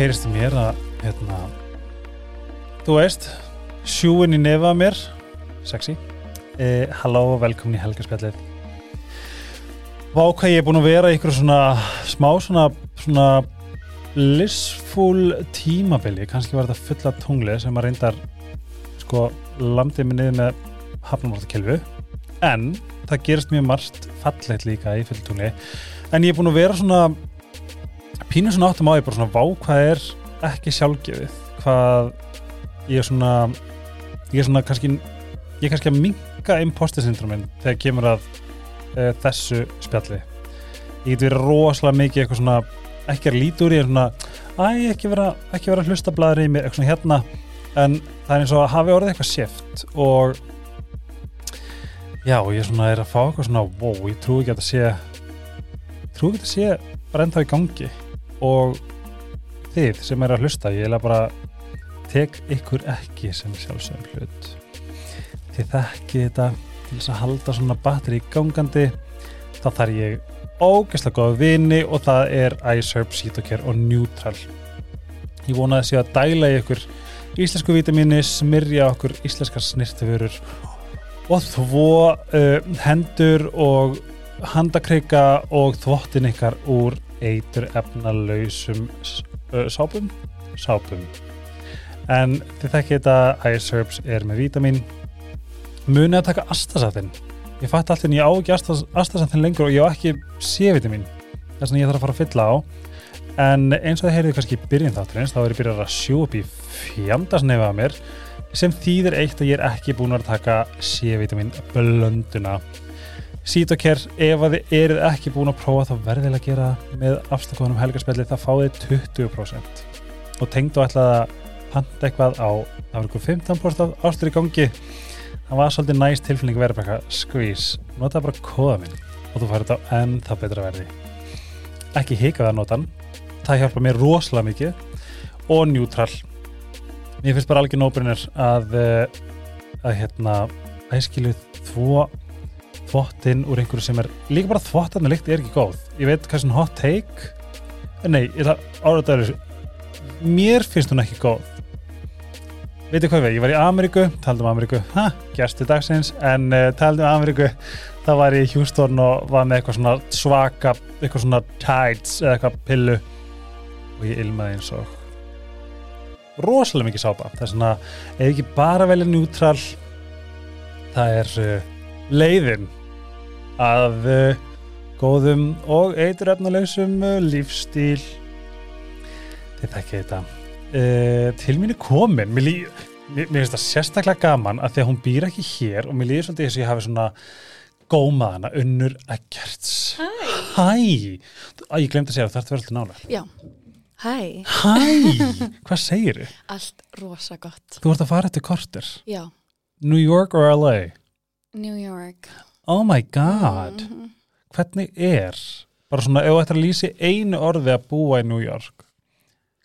heyrist mér að hérna, þú veist sjúin í nefa mér. Sexy. Eh, halló og velkomin í helgarspjallið Vá hvað ég er búin að vera í ykkur svona smá svona, svona lissfúl tímabili. Kannski var þetta fulla tungli sem að reyndar sko landið mig niður með hafnumvartakilfu en það gerist mjög margt fallegt líka í fulla tungli en ég er búin að vera svona pínu svona áttum á ég bara svona vá hvað er ekki sjálfgefið? Hvað ég er svona ég er svona kannski ég er kannski að minka imposter syndromin þegar kemur að uh, þessu spjalli. Ég get verið rosalega mikið eitthvað svona ekki að líti úr ég er svona æ, ekki vera, ekki vera hlustablaður í mér eitthvað svona hérna. En það er eins og að hafi orðið eitthvað séft og já, ég svona er að fá eitthvað svona wow, ég trú ekki að þetta sé trú ekki að þetta sé bara ennþá í gangi og þið sem er að hlusta ég er bara tek ykkur ekki sem sjálfsögum hlut. Þið þekki þetta til þess að halda svona batteri í gangandi þá þarf ég ógeðslega góða vini og það er iSerb, Cytocare og Neutral. Ég vona sé að dæla ykkur íslensku vitamini, smyrja okkur íslenskar snirtifurur og þvó uh, hendur og handakreika og þvottin ykkar úr eitur efnalausum sápum? Sápum. En þið þekki þetta iSerbs er með vítamin. Munið að taka astasatinn ég fætti alltaf en ég á ekki astasatinn lengur og ég á ekki C-vitamin þess að ég þarf að fara að fylla á. En eins og það heyrið kannski í byrjun þátturins þá er ég byrjað að sjú upp í fjandasnefið að mér sem þýðir eitt að ég er ekki búin að taka C-vitamin blönduna Cytocare, ef að þið eruð ekki búin að prófa þá verðið að gera með afstakóðunum helgarspelli það fáið 20% og tengdu ætlaði að panta eitthvað á það var ykkur 15% ástur í gangi. Það var svolítið næst tilfinning að vera bara skvís, nota bara kóða minn og þú farið þetta á ennþá betra verði. Ekki hika það notan það hjálpa mér rosalega mikið. Og njútrál mér finnst bara alveg nóbrinnir að hérna að ég skilu þvó þvottinn úr einhverju sem er líka bara þvottan með líkt er ekki góð. Ég veit hvað svona hot take nei, ég ætla áraðaður mér finnst hún ekki góð. Veitu hvað við, ég var í Ameríku taldum Ameríku, ha, gerstu dagsins en uh, taldum Ameríku það var í Houston og var með eitthvað svona svaka, eitthvað svona tights eða eitthvað pillu og ég ilmaði eins og rosalega mikið sápa. Það er svona, ef ekki bara velja njútrál það er uh, leiðin að uh, góðum og eituröfnulegsum lífstíl þið þekkið þetta. Uh, til mín er komin. Mér, lí, mér, mér finnst það sérstaklega gaman að því að hún býr ekki hér og mér líður svolítið þess að ég hafi svona gómað hana, unnur ekkerts Hæ. Hæ, ég glemt að segja það þarf að vera alltaf nála Já, hæ. Hæ, hvað segir þið? Allt rosa gott. Þú ert að fara eftir korter. Já, New York or LA? New York Oh my god. Mhm. Hvernig er bara svona, ef þú ættir að lýsi einu orði að búa í New York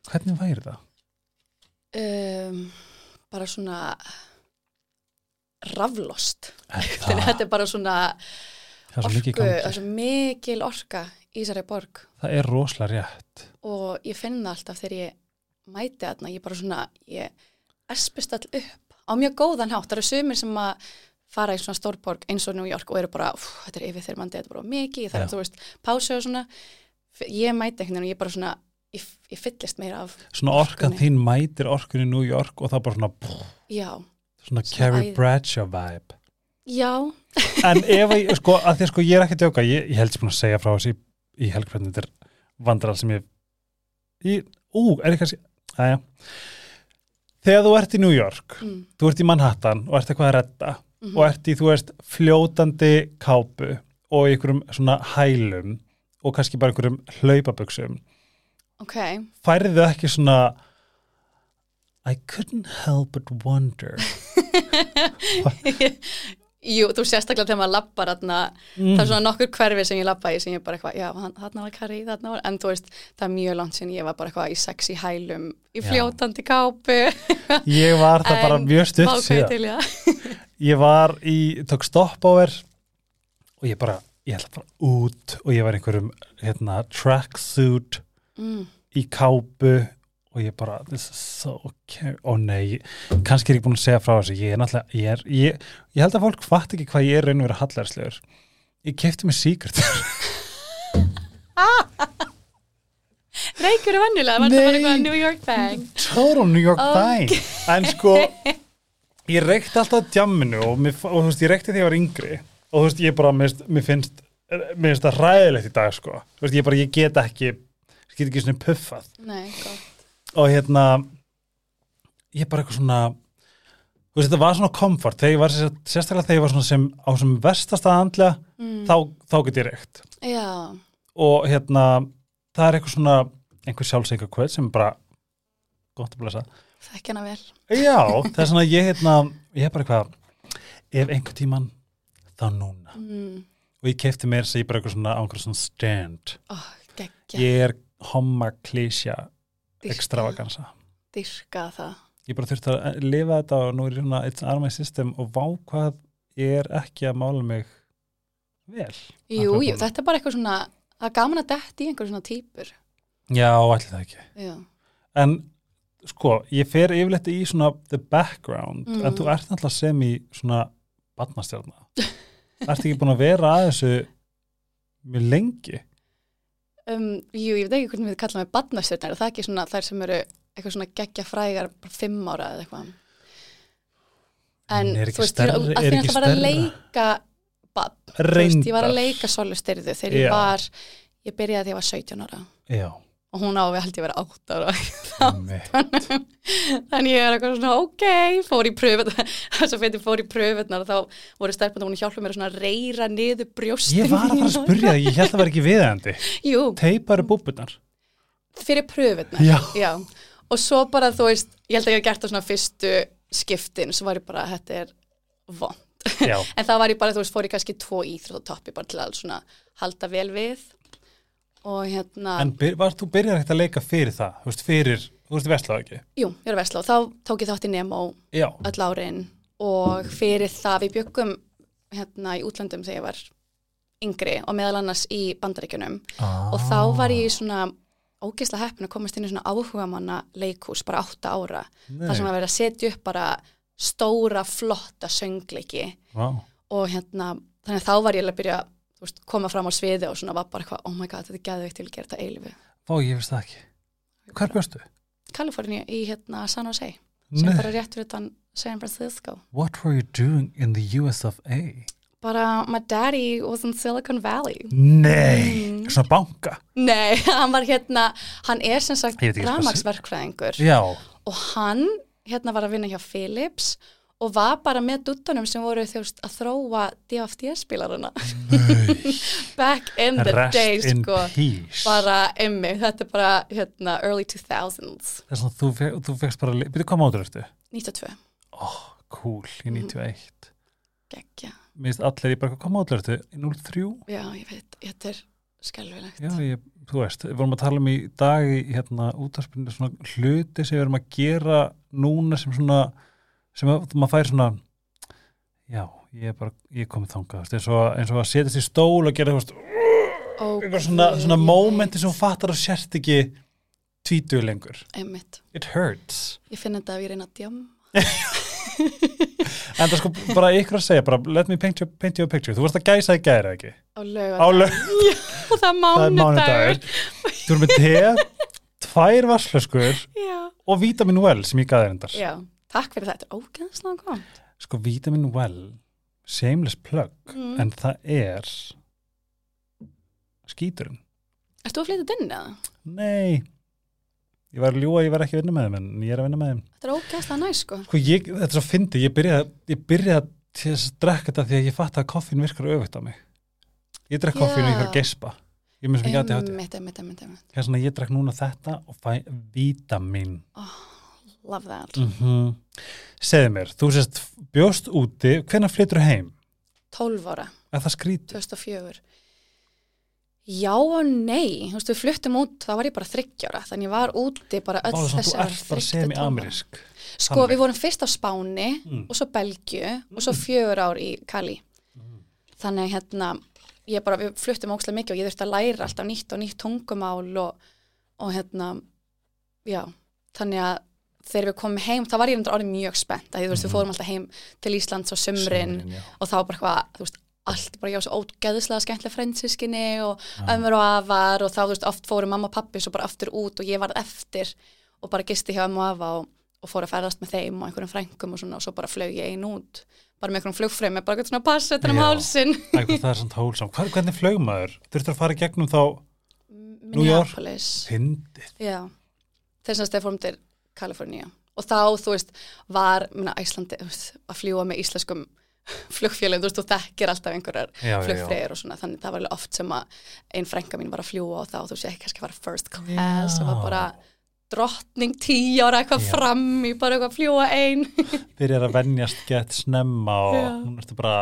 hvernig væri það? um, Bara svona raflost. Þetta er bara svona það er orku, það er svo mikil orka í þessari borg. Það er rosalega rétt. Og ég finn það alltaf þegar ég mæti þarna, ég bara svona ég espist all upp á mjög góðan hátt, það eru sumir sem að fara í svona stórborg eins og New York og eru bara, þetta er yfir þeir mandi, þetta er bara mikið, það er, þú veist, pásu og svona, ég mæti einhvern veginn og ég bara svona, ég, ég fyllist meira af, Svona orkan þín mætir orkunni New York og það bara svona, pff, svona Carrie. Bradshaw vibe. Já, En ef ég, sko, að því að sko ég er ekki að djóka ég, ég held sem að segja frá þessi í, í helgfræðin þetta er vandral sem ég í, ú, er ég kannski aðja Þegar þú ert í New York mm, þú ert í Manhattan og ert eitthvað að redda mm og ert í, þú veist, fljótandi kápu og einhverjum svona hælum og kannski bara einhverjum hlaupaböksum ok, færið þau ekki svona I couldn't help but wonder jú, þú sérstaklega þegar maður lappar þarna, mm. það er svona nokkur hverfi sem ég lappa í sem ég bara eitthvað, já, þarna var Kari, þarna var, en þú veist, það er mjög langt sem ég var bara eitthvað í sexy hælum, í Já. fljótandi kápu. ég var það bara mjög stutt síðan já. ég var í, tók stopp á þér og ég bara, ég ætla bara út og ég var einhverjum hérna, tracksuit Mm, í kápu og ég bara, this is so okay. Ó nei, kannski er ég búin að segja frá þessu. Ég er náttúrulega, ég er ég, ég held að fólk fatt ekki hvað ég er raun og verið hallærslegur ég kefti mig Secret. Reykur er venjulega, var það eitthvað New York Bang? Total New York Ok. Bang. En sko, ég reykti alltaf djamminu og, mér, og þú veist, ég reykti þegar ég var yngri. Og þú veist, ég bara, mér, mér finnst mér finnst það ræðilegt í dag, sko. Þú veist, ég bara, ég get ekki ég get ekki svona puffað. Nei, gott og hérna ég bara eitthvað svona þú veist, þetta var svona komfort þegar ég var sér- sérstaklega þegar ég var svona sem á sem vestasta andlega, mm. þá, þá get ég reykt. Já, og hérna það er eitthvað svona einhver sjálfseinka kvöld sem er bara gott að blessa. Þekk hana vel. Já, það er svona ég hérna ég er bara eitthvað ef einhver tíman, þá núna. Mm. og ég kefti mér þess að ég bara eitthvað svona á einhver svona stand. Oh, ég er homma klísja extravaganza. Dyrka það. Ég bara þurfti að lifa þetta og nú er svona of my system og vá hvað ég er ekki að mála mig vel. Jú, jú, þetta er bara eitthvað svona það er gaman að detti í einhver svona típur já, allir það ekki. Já, en sko, ég fer yfirleitt í svona the background, Mm. en þú ert náttúrulega sem í svona barnastjárna Ertu ekki búin að vera að þessu mjög lengi? Um, Jú, ég veit ekki hvernig við kallum við badnastjörnir það er ekki svona þær sem eru eitthvað svona geggja frægar bara fimm ára eða eitthvað? En En þú veist, stærra- að því að það var að leika badn, þú veist, ég var að leika Solu styrðu þegar Já. ég var ég byrjaði þegar ég var 17 ára. Já, og hún á við held ég að vera 8 ára. Einmitt. þannig ég er eitthvað svona ok, fór í pröfut þess að fyrir fór í pröfutnar þá voru stelpun og hún hjálpa mér að reyra niður brjóstin Ég var að fara að spurja það, ég held að vera ekki viðeigandi. Jú, Teiparu búbunar fyrir pröfutnar Já. og svo bara þú veist, ég held að ég hef gert það svona fyrstu skiptin, svo var ég bara þetta er vond, Já, en það var ég bara þú veist, fór ég kannski tvo íþrótt og toppi bara til að halda vel við og hérna en byr, var, þú byrjar ekkert að leika fyrir það, þú veist, fyrir, þú veist, vestlað ekki? Jú, ég er að og þá tók ég þátt í Nemo Já, öll árin. Og fyrir það við byggum hérna í útlandum þegar ég var yngri og meðal annars í bandaríkjunum. Ah. og þá var ég svona ógeðslega heppin að komast inn í svona áhugamanna leikhús bara átta ára. Nei. þar sem að vera að setja upp bara stóra flotta söngleiki. Vá. og hérna þannig að þá var ég að byrja þú veist, koma fram á sviði og svona var bara eitthvað oh my god þetta er geðveikt til að gera þetta eilifu Vá, ég veist það ekki Hvar bjóstu? Kaliforni í hérna San Jose sem Nei. bara rétt fyrir utan San Francisco What were you doing in the US of A? bara my daddy was in Silicon Valley Nei, Mm. svona banka Nei, hann var hérna, hann er sem sagt rafmagsverkfræðingur Já, og hann hérna var að vinna hjá Philips og var bara með duttunum sem voru þjóst að þróa DFD-spilaruna back in the rest days in sko, bara emmi, þetta er bara hérna early 2000s Það er svona, þú, fe þú fegst bara, byrju hvað mótur ertu? 92, Cool, í Mhm. 91 geggja. Mér finnst allir, ég bara, hvað mótur ertu? Í 03? já, ég veit, þetta er skelvilegt Já, ég, þú veist, við vorum að tala um í dag í hérna útarspinu svona hluti sem við erum að gera núna sem svona, sem að, maður fær svona já, ég er bara, ég komið þangað, eins og, eins og að setjast í stól og gera, veist, okay. svona, svona momenti sem þú fattar að sért ekki tvítuð lengur. Einmitt. It hurts. Ég finn þetta ef ég reyna að djam En það sko bara ykkur að segja, bara let me paint you, paint you a picture. Þú varst að gæsa í gæra ekki? á lög það er mánudagur. Þú erum með te, tvær varslöskur og Vitamin Well sem ég gaði reyndar. Já, takk fyrir þetta, ógeðslega kom Sko Vitamin Well, shameless plug, mm. en það er skíturinn. Ert þú að flytja inn eða? Nei, ég var ljúa ég var ekki að vinna með þeim, en ég er að vinna með þeim. Þetta er ógeðslega næ sko Sko ég, þetta er svo fyndi, ég byrjaði, þess að drekka þetta því að ég fatt að koffín virkar öfugt á mig. Ég drekk koffín og ég þarf að gespa. Ég með sem ekki aðti hátti. Ég drekk núna þetta og fæ vítamin. Love that Mm Segðu mér, þú sést bjóst úti, hvenær flytur heim? 12 ára, Er það skrítið? 2004 Já og nei Þú veist, við fluttum út, þá var ég bara þryggjára Þannig ég var úti bara öll Bara svona, þessi þú ár, ert bara þriggja til tólf ára. semi-amerísk. Sko, Þannig. við vorum fyrst á Spáni Mm. og svo Belgju og svo fjögur ár í Kali Þannig hérna ég bara, við fluttum ókslega mikið og ég þurfti að læra alltaf nýtt og nýtt tungumál og, og hérna já, þannig að þegar við komum heim, þá var ég undir orðið mjög spennt því, þú veist, við fórum alltaf heim til Íslands á Sumrin, já. og þá bara eitthvað, þú veist, allt bara ég á svo ógeðslega skemmtilega frændsískinni og ömmur og afar og þá, þú veist, oft fóru mamma og pappi svo bara aftur út og ég var eftir og bara gisti hjá ömmu og afa og, og fór að ferðast með þeim og einhverjum frængum og svona og svo bara flög ég einn út bara með einhverjum flugfremi, bara eitthvað svona pass þetta um hálsin Æ, hvað það er svona hólsam. Hvar, hvernig flög maður? Þurftur að fara í gegnum þá New York? Minneapolis þess að þeir fórum til Kaliforníu og þá, þú veist, var Íslandi, að fljúa með íslenskum flugfélum, þú veist, þú þekkir alltaf einhverjar Já, já, já. flugfreyjur og svona, þannig það var alveg oft sem að einn frænka mín var að fljúa og þá, þú veist, ekki kannski fara first class og var bara drottning tíu ára eitthvað Já. fram í bara eitthvað að fljúa ein Byrjar að venjast gett snemma og Já. hún ertu bara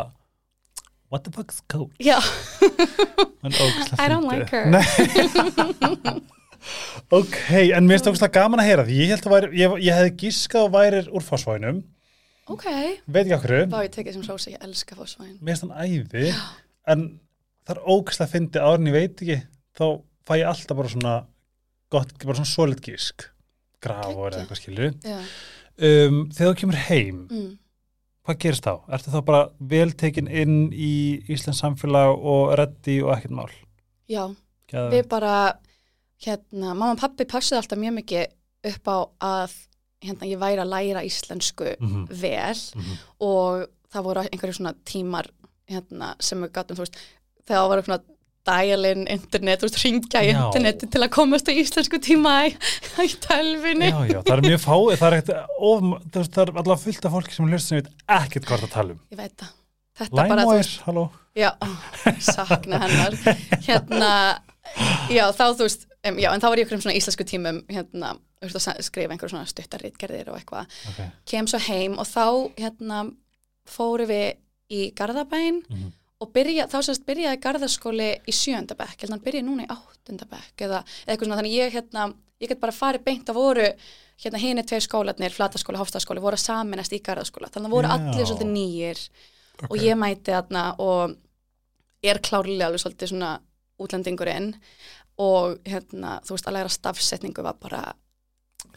what the fuck's coach? Já, En ógeðslega I don't like her. Ok, en mér finnst ógæslega gaman að heyra því ég held að væri, ég, ég hefði gískað og værir úr fósvænum, ok veit ekki okkur Þá ég tekið sem sósi, ég elska fósvæðin mér finnst hann æði en það er ógæslega að fyndi árin ég veit ekki, þá fæ ég alltaf bara svona gott, bara svona solid gísk graf og Geggjað. eitthvað skilju Já, um, þegar þú kemur heim mm. hvað gerist þá? Ertu þá bara vel tekin inn í Íslands samfélag og reddi og ekkert mál? Já Geðveikt. við bara hérna, mamma og pappi passuði alltaf mjög mikið upp á að hérna, ég væri að læra íslensku Mhm. vel Mhm. og það voru einhverju svona tímar hérna, sem við gattum, þú veist þegar það var svona dial-in internet, þú veist, ringja í interneti til að komast á íslensku tíma í, í tölvinni Já, já, það er mjög fáið, það er ekkert of, það er allavega fullt af fólki sem hlust sem veit ekkert hvað það tala um. ég veit það veist, halló. já, ó, sakna hennar hérna, já, þá þú veist um, já, en þá var ég ykkur um svona íslensku tímum hérna, skrifa einhver svona stuttarritgerðir og eitthvað Okay. kem svo heim og þá hérna fóru við í Garðabæn Mhm. og byrja, þá sérst byrjaði Garðaskóli í að hann byrjaði núna í áttundabekk eða eða eitthvað svona, þannig ég hérna, ég get bara farið beint að voru hérna hini tveir skólanir, Flataskóli, Hofstaskóli voru að saminast í Garðaskóla, þannig að voru Já. allir svolítið nýjir og Ok. ég mæti þarna og er klárlega alveg svolítið svona útlendingurinn og hérna, þú veist, að læra stafsetningu var bara,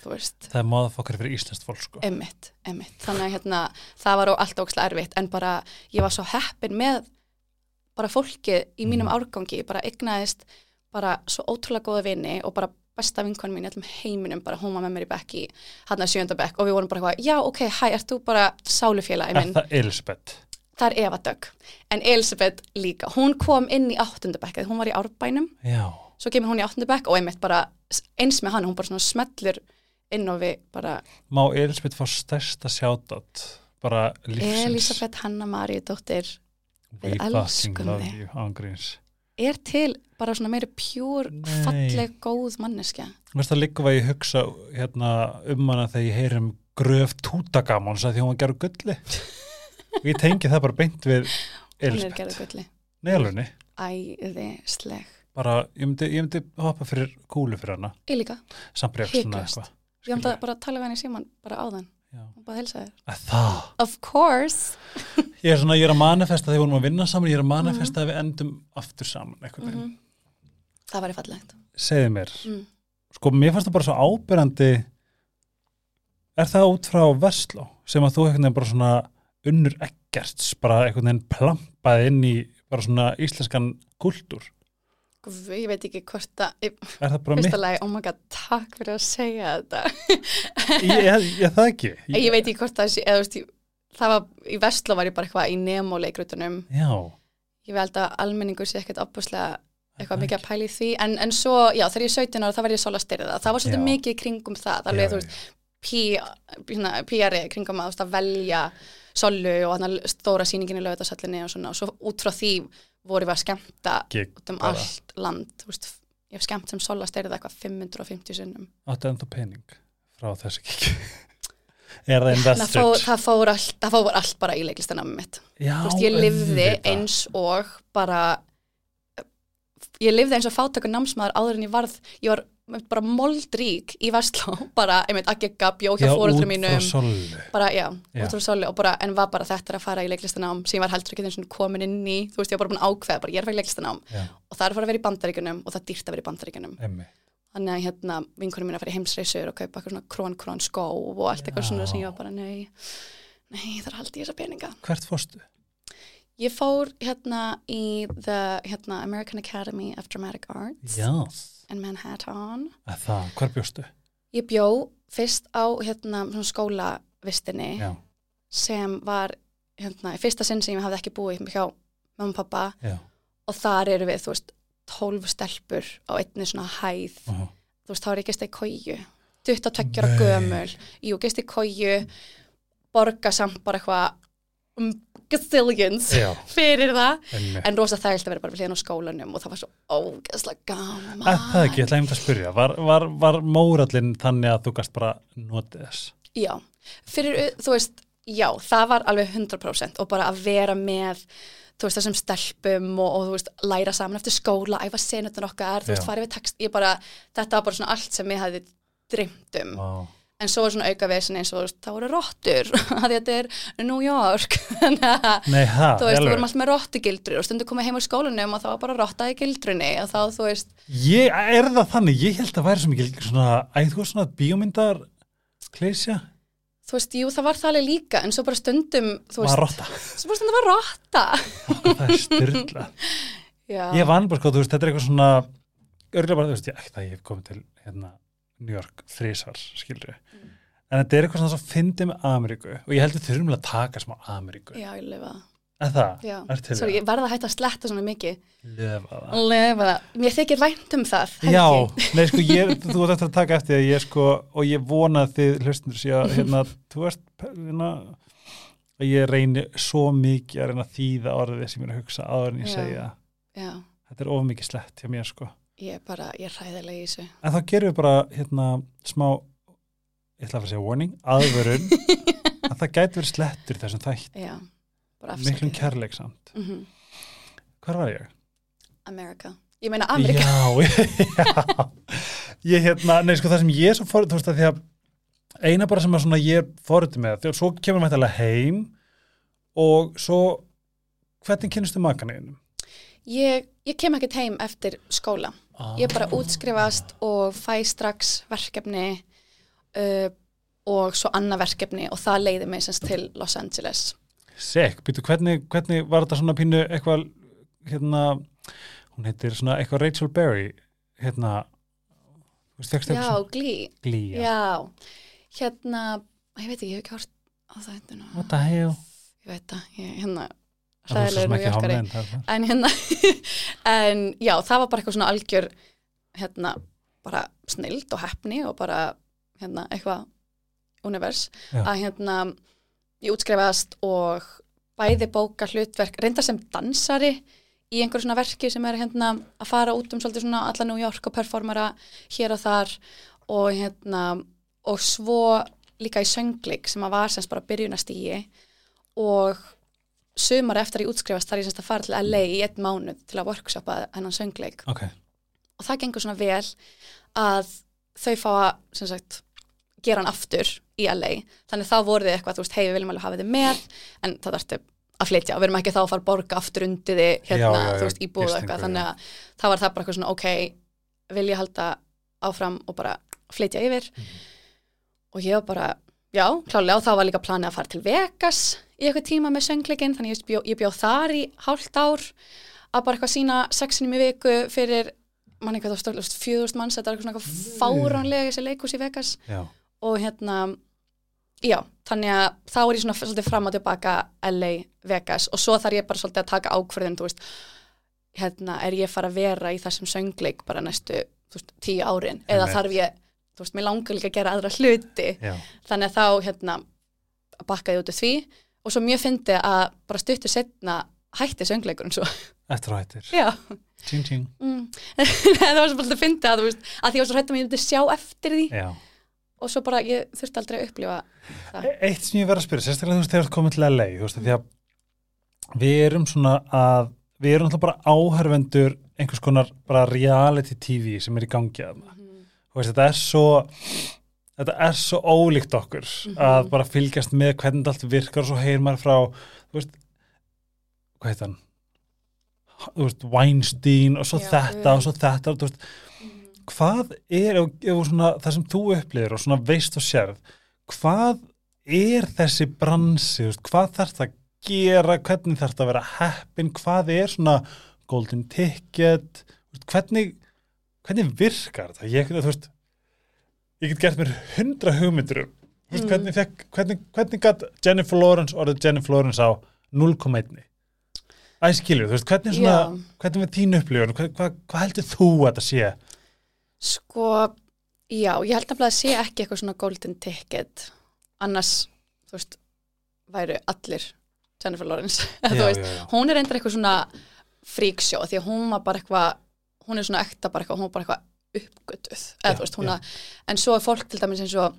þú veist Það er maðurfokkar fyrir íslenskt fólk, sko. Emmitt, emmitt. Þannig að hérna, það var allt ókslega erfitt en bara ég var svo heppin með bara fólkið í mínum Mhm. árgangi, bara egnaðist bara svo ótrúlega góða vini og bara besta vinkon mín í allum heiminum, bara hún var með mér í bekk í hann að sjönda bekk og við vorum bara eitthvað, já ok, hæ, ert þú bara sálufélagi Er minn? það Elisabeth? Það er Eva Dögg. En Elisabeth líka, hún kom inn í áttunda bekk, hún var í árbænum, Já. svo kemur hún í áttunda bekk og einmitt bara eins með hann, hún bara svona smellur inn og við bara Má Elisabeth fá stærsta sjátat bara lífsins? Elisabeth Hanna Maríu dóttir við elskum þig. er til bara svona meiri pjúr, falleg, góð manneskja. Þú veist það líka hvað ég hugsa hérna, um hana þegar ég heyri um gröf tútagamons að því hún var gerð úr gulli. og ég tengi það bara beint við Elisabeth. Neðalunni. Æðisleg. Bara, ég myndi, ég myndi hoppa fyrir kúlu fyrir hana. Ég líka. Eitthvað. Ég það bara að tala við henni síman bara áðan. Já. Hún bara helsa þér. Að Það. Of course. Ég er svona, ég er að manifesta þegar við vorum að vinna saman, ég er að manifesta að við endum aftur saman eitthvað. Mm Mhm. Það væri fallegt. Segðu mér, Mm. sko mér fannst það bara svo ábyrrandi er það út frá Vestló sem að þú veginn bara svona unnur ekkerts, bara einhvern veginn plampaði inn í bara svona íslenskan kultúr. Guð, Ég veit ekki hvort að, ég- Er það bara mitt? lagi, oh my god, takk fyrir að segja þetta. Ég, ég, ég það ekki. Ég veit ekki hvort það sé, eða veist, ég- það var, í Vestló var ég bara eitthvað í Nemo leikrutunum. Já. Ég veit að almenningur sé ekkert opuslega eitthvað það mikið að pæla í því en, en svo, já, þegar ég er 17 ára þá var ég sóla styrða, það var svolítið Já. mikið kringum það, alveg, Já, veist, PR-i kringum að, að velja solu og stóra sýningin í lögðarsallinni og svona, og svo út frá því voru við að skemmta Gig út um bara. allt land, veist, ég hef skemmt sem sóla styrða eitthvað 550 sinnum. Áttu enda pening frá þessu kikki. er það fór, það, fór allt, það fór allt bara í leiklistanami mitt. Já, veist, ég auðvitað. eins og bara ég lifði eins og fátökur námsmaður áður en ég varð, ég var bara moldrík í Vestló, bara, einmitt, að gegga bjó hjá Já, fóröldrum út mínum. Frá solu. bara, já, Já. út frá soli og bara, en var bara þetta að fara í leiklistanám sem ég var heldur ekki eins og komin inn í, þú veist, ég var bara búin að ákveða bara, ég er að fara í leiklistanám Já, og það er að fara að vera í bandaríkunum og það er dýrt að vera í bandaríkunum emmi. þannig að hérna vinkunum mín að fara í heimsreysur og kaupa eitthvað svona krón krón skó og allt eitthvað Já. svona sem ég var bara nei, nei það er in Manhattan. Að það, hver bjóstu? ég bjó fyrst á hérna skólavistinni Já, sem var hérna fyrsta sinn sem ég hafði ekki búið hjá mamma og pappa já. og þar eru við, þú veist, 12 stelpur á einni svona hæð. Uh þú veist, þá er ég gist í kóju 22 ára gömul. Jú, gist í kóju borga samt bara eitthvað um, gazillions Já, fyrir það, enni. en rosa þægilt að vera bara við hliðan á skólanum og það var svo ógeðslega gaman Er það ekki, ég ætla einmitt að spyrja, var, var, var mórallin þannig að þú gast bara notið þess? Já, fyrir, þú veist, já, það var alveg 100% og bara að vera með, þú veist, þessum stelpum og, og þú veist, læra saman eftir skóla, æfa senutun okkar, þú veist, farið við text, ég bara, þetta var bara svona allt sem ég hefði dreymt um. Vá. En svo var svona auka veginn eins og, þá voru rottur, að þetta er New York, Nei, ha, þú veist, við vorum alltaf með rottugildrur og stundu komið heim úr skólanum og það var bara rotta í gildrunni og þá, þú veist, Ég, er það þannig, ég held að væri svo mikil svona, æ, þú svona bíómyndar klísja, þú veist, jú, það var það alveg líka, en svo bara stundum, þú var rotta? svo bara stundum var rotta. það er styrla ég vann bara sko, þú veist, þetta er eitthvað svona örgulega bara, þú veist, ég, ekki en þetta er eitthvað svona svo fyndið með Ameríku og ég held við þurfum að taka smá Ameríku Já, ég lifa það. sorry, ég verða að hætta að sletta svona mikið. löfa það Lifa það. Mér þykir vænt um það. Já, nei sko ég, þú ert eftir að taka eftir að ég sko, og ég vona þið hlustundur sé að hérna, þú veist hérna, að ég reyni svo mikið að reyna þýða orðið sem ég er að hugsa áður en ég segja Já, þetta er of mikið slett hjá mér sko ég er bara, ég er hræðilega í þessu. en þá gerum við bara hérna smá ég ætla að fara að segja warning, aðvörun að það gæti verið slettur þessum þætt Já, miklum afsakið. kærleik samt Mm hvar var ég? Amerika. Ég meina Amerika. Já, já. Ég hérna, nei sko það sem ég er svo fórið, þú veist að því að eina bara sem að svona ég er fórið með, þegar svo kemur maður þetta heim og svo hvernig kynnistu makaneginum? Ég, ég kem ekkert heim eftir skóla. Ég bara útskrifast og fæ strax verkefni uh, og svo annað verkefni og það leiði mig semst til Los Angeles. Sekk, býtu, hvernig, hvernig var þetta svona pínu eitthvað, hérna, hún heitir svona eitthvað Rachel Berry, hérna, þú veist, fegst Já, eitthvað glý. glýja. Já, hérna, ég veit ekki, ég hef ekki hort á það What the hell? Ég veit það, hérna, hálfnein það. er- En hérna, en já, það var bara eitthvað svona algjör, hérna, bara snild og hefni og bara, hérna, eitthvað univers. Já. Að hérna, ég útskrifast og bæði bóka hlutverk, reynda sem dansari í einhverju svona verki sem er hérna að fara út um svolítið svona alla New York og performara hér og þar og hérna, og svo líka í söngleik sem að var semst bara byrjunastígi og sumar eftir að ég útskrifast þar ég semst að fara til LA í einn mánuð til að workshopa hennan söngleik Ok, og það gengur svona vel að þau fá að sem sagt, gera hann aftur í LA þannig þá voru þið eitthvað, þú veist, hei við viljum alveg hafa þið með en það þarftu að flytja og við erum ekki þá að fara að borga aftur undir þið hérna, Já, já, þú veist, og gistingu, eitthvað. þannig að þá var það bara eitthvað svona, ok vil ég halda áfram og bara flytja yfir? Mhm. og ég var bara, já, klálega og þá var líka planið að fara til Vegas í eitthvað tíma með söngleikin, þannig ég bjó, ég bjó þar í hálft ár að bara eitthvað sína sexinum í viku fyrir mann eitthvað þá stóð, fjöðust manns. Þetta er eitthvað svona eitthvað fáránlega þessi leikus í Vegas. Já. Og hérna já, þannig að þá er ég svona svolítið fram og tilbaka LA, Vegas og svo þarf ég bara svolítið að taka ákvörðin þú veist, hérna er ég fara að vera í þessum söngleik bara næstu veist, tíu árin, eða Einmitt. þarf ég þú veist, mér langar líka að gera aðra hluti já. þannig að þá hérna bakkaði út af því og svo mjög fyndi að bara stuttu setna hætti söngleikurinn svo Eftir á hættir. já, Tjing, tjing. mm. það var svolítið að fyndi að þú veist, að því ég var svo hætti að ég myndi sjá eftir því Já. Og svo bara ég þurfti aldrei að upplifa það E- Eitt sem ég verð að spyrja, sérstaklega þú veist þegar þú komið til LA, þú veist, því að við erum svona að, við erum alltaf bara áhörvendur einhvers konar bara reality TV sem er í gangi að það. Þú veist, þetta er svo, þetta er svo ólíkt okkur Mhm. að bara fylgjast með hvernig allt virkar og svo heyr maður frá, þú veist, hvað heit hann? Þú veist, Weinstein og svo Já, þetta já. og svo þetta, þú veist, hvað er ef, svona, það sem þú upplifir og svona veist og sérð hvað er þessi bransi hvað þarf það að gera hvernig þarf það að vera heppin hvað er svona golden ticket hvernig hvernig virkar það ég, þú veist, ég get gert mér hundra hugmyndur um Mm. hvernig, hvernig, hvernig gat Jennifer Lawrence orðið Jennifer Lawrence á 0,1 Æ, skilju, þú veist, hvernig svona hvernig með þín upplifun, hvað, hvað, hvað heldur þú að þetta sé? Sko, já, ég held að sé ekki eitthvað svona golden ticket annars, þú veist væru allir Jennifer Lawrence þú veist, já, já. hún er endur eitthvað svona fríksjó því að hún var bara eitthvað hún er svona ekta bara eitthvað, hún var bara eitthvað uppgötuð, eða Já, þú veist, hún já. að en svo er fólk til dæmis eins og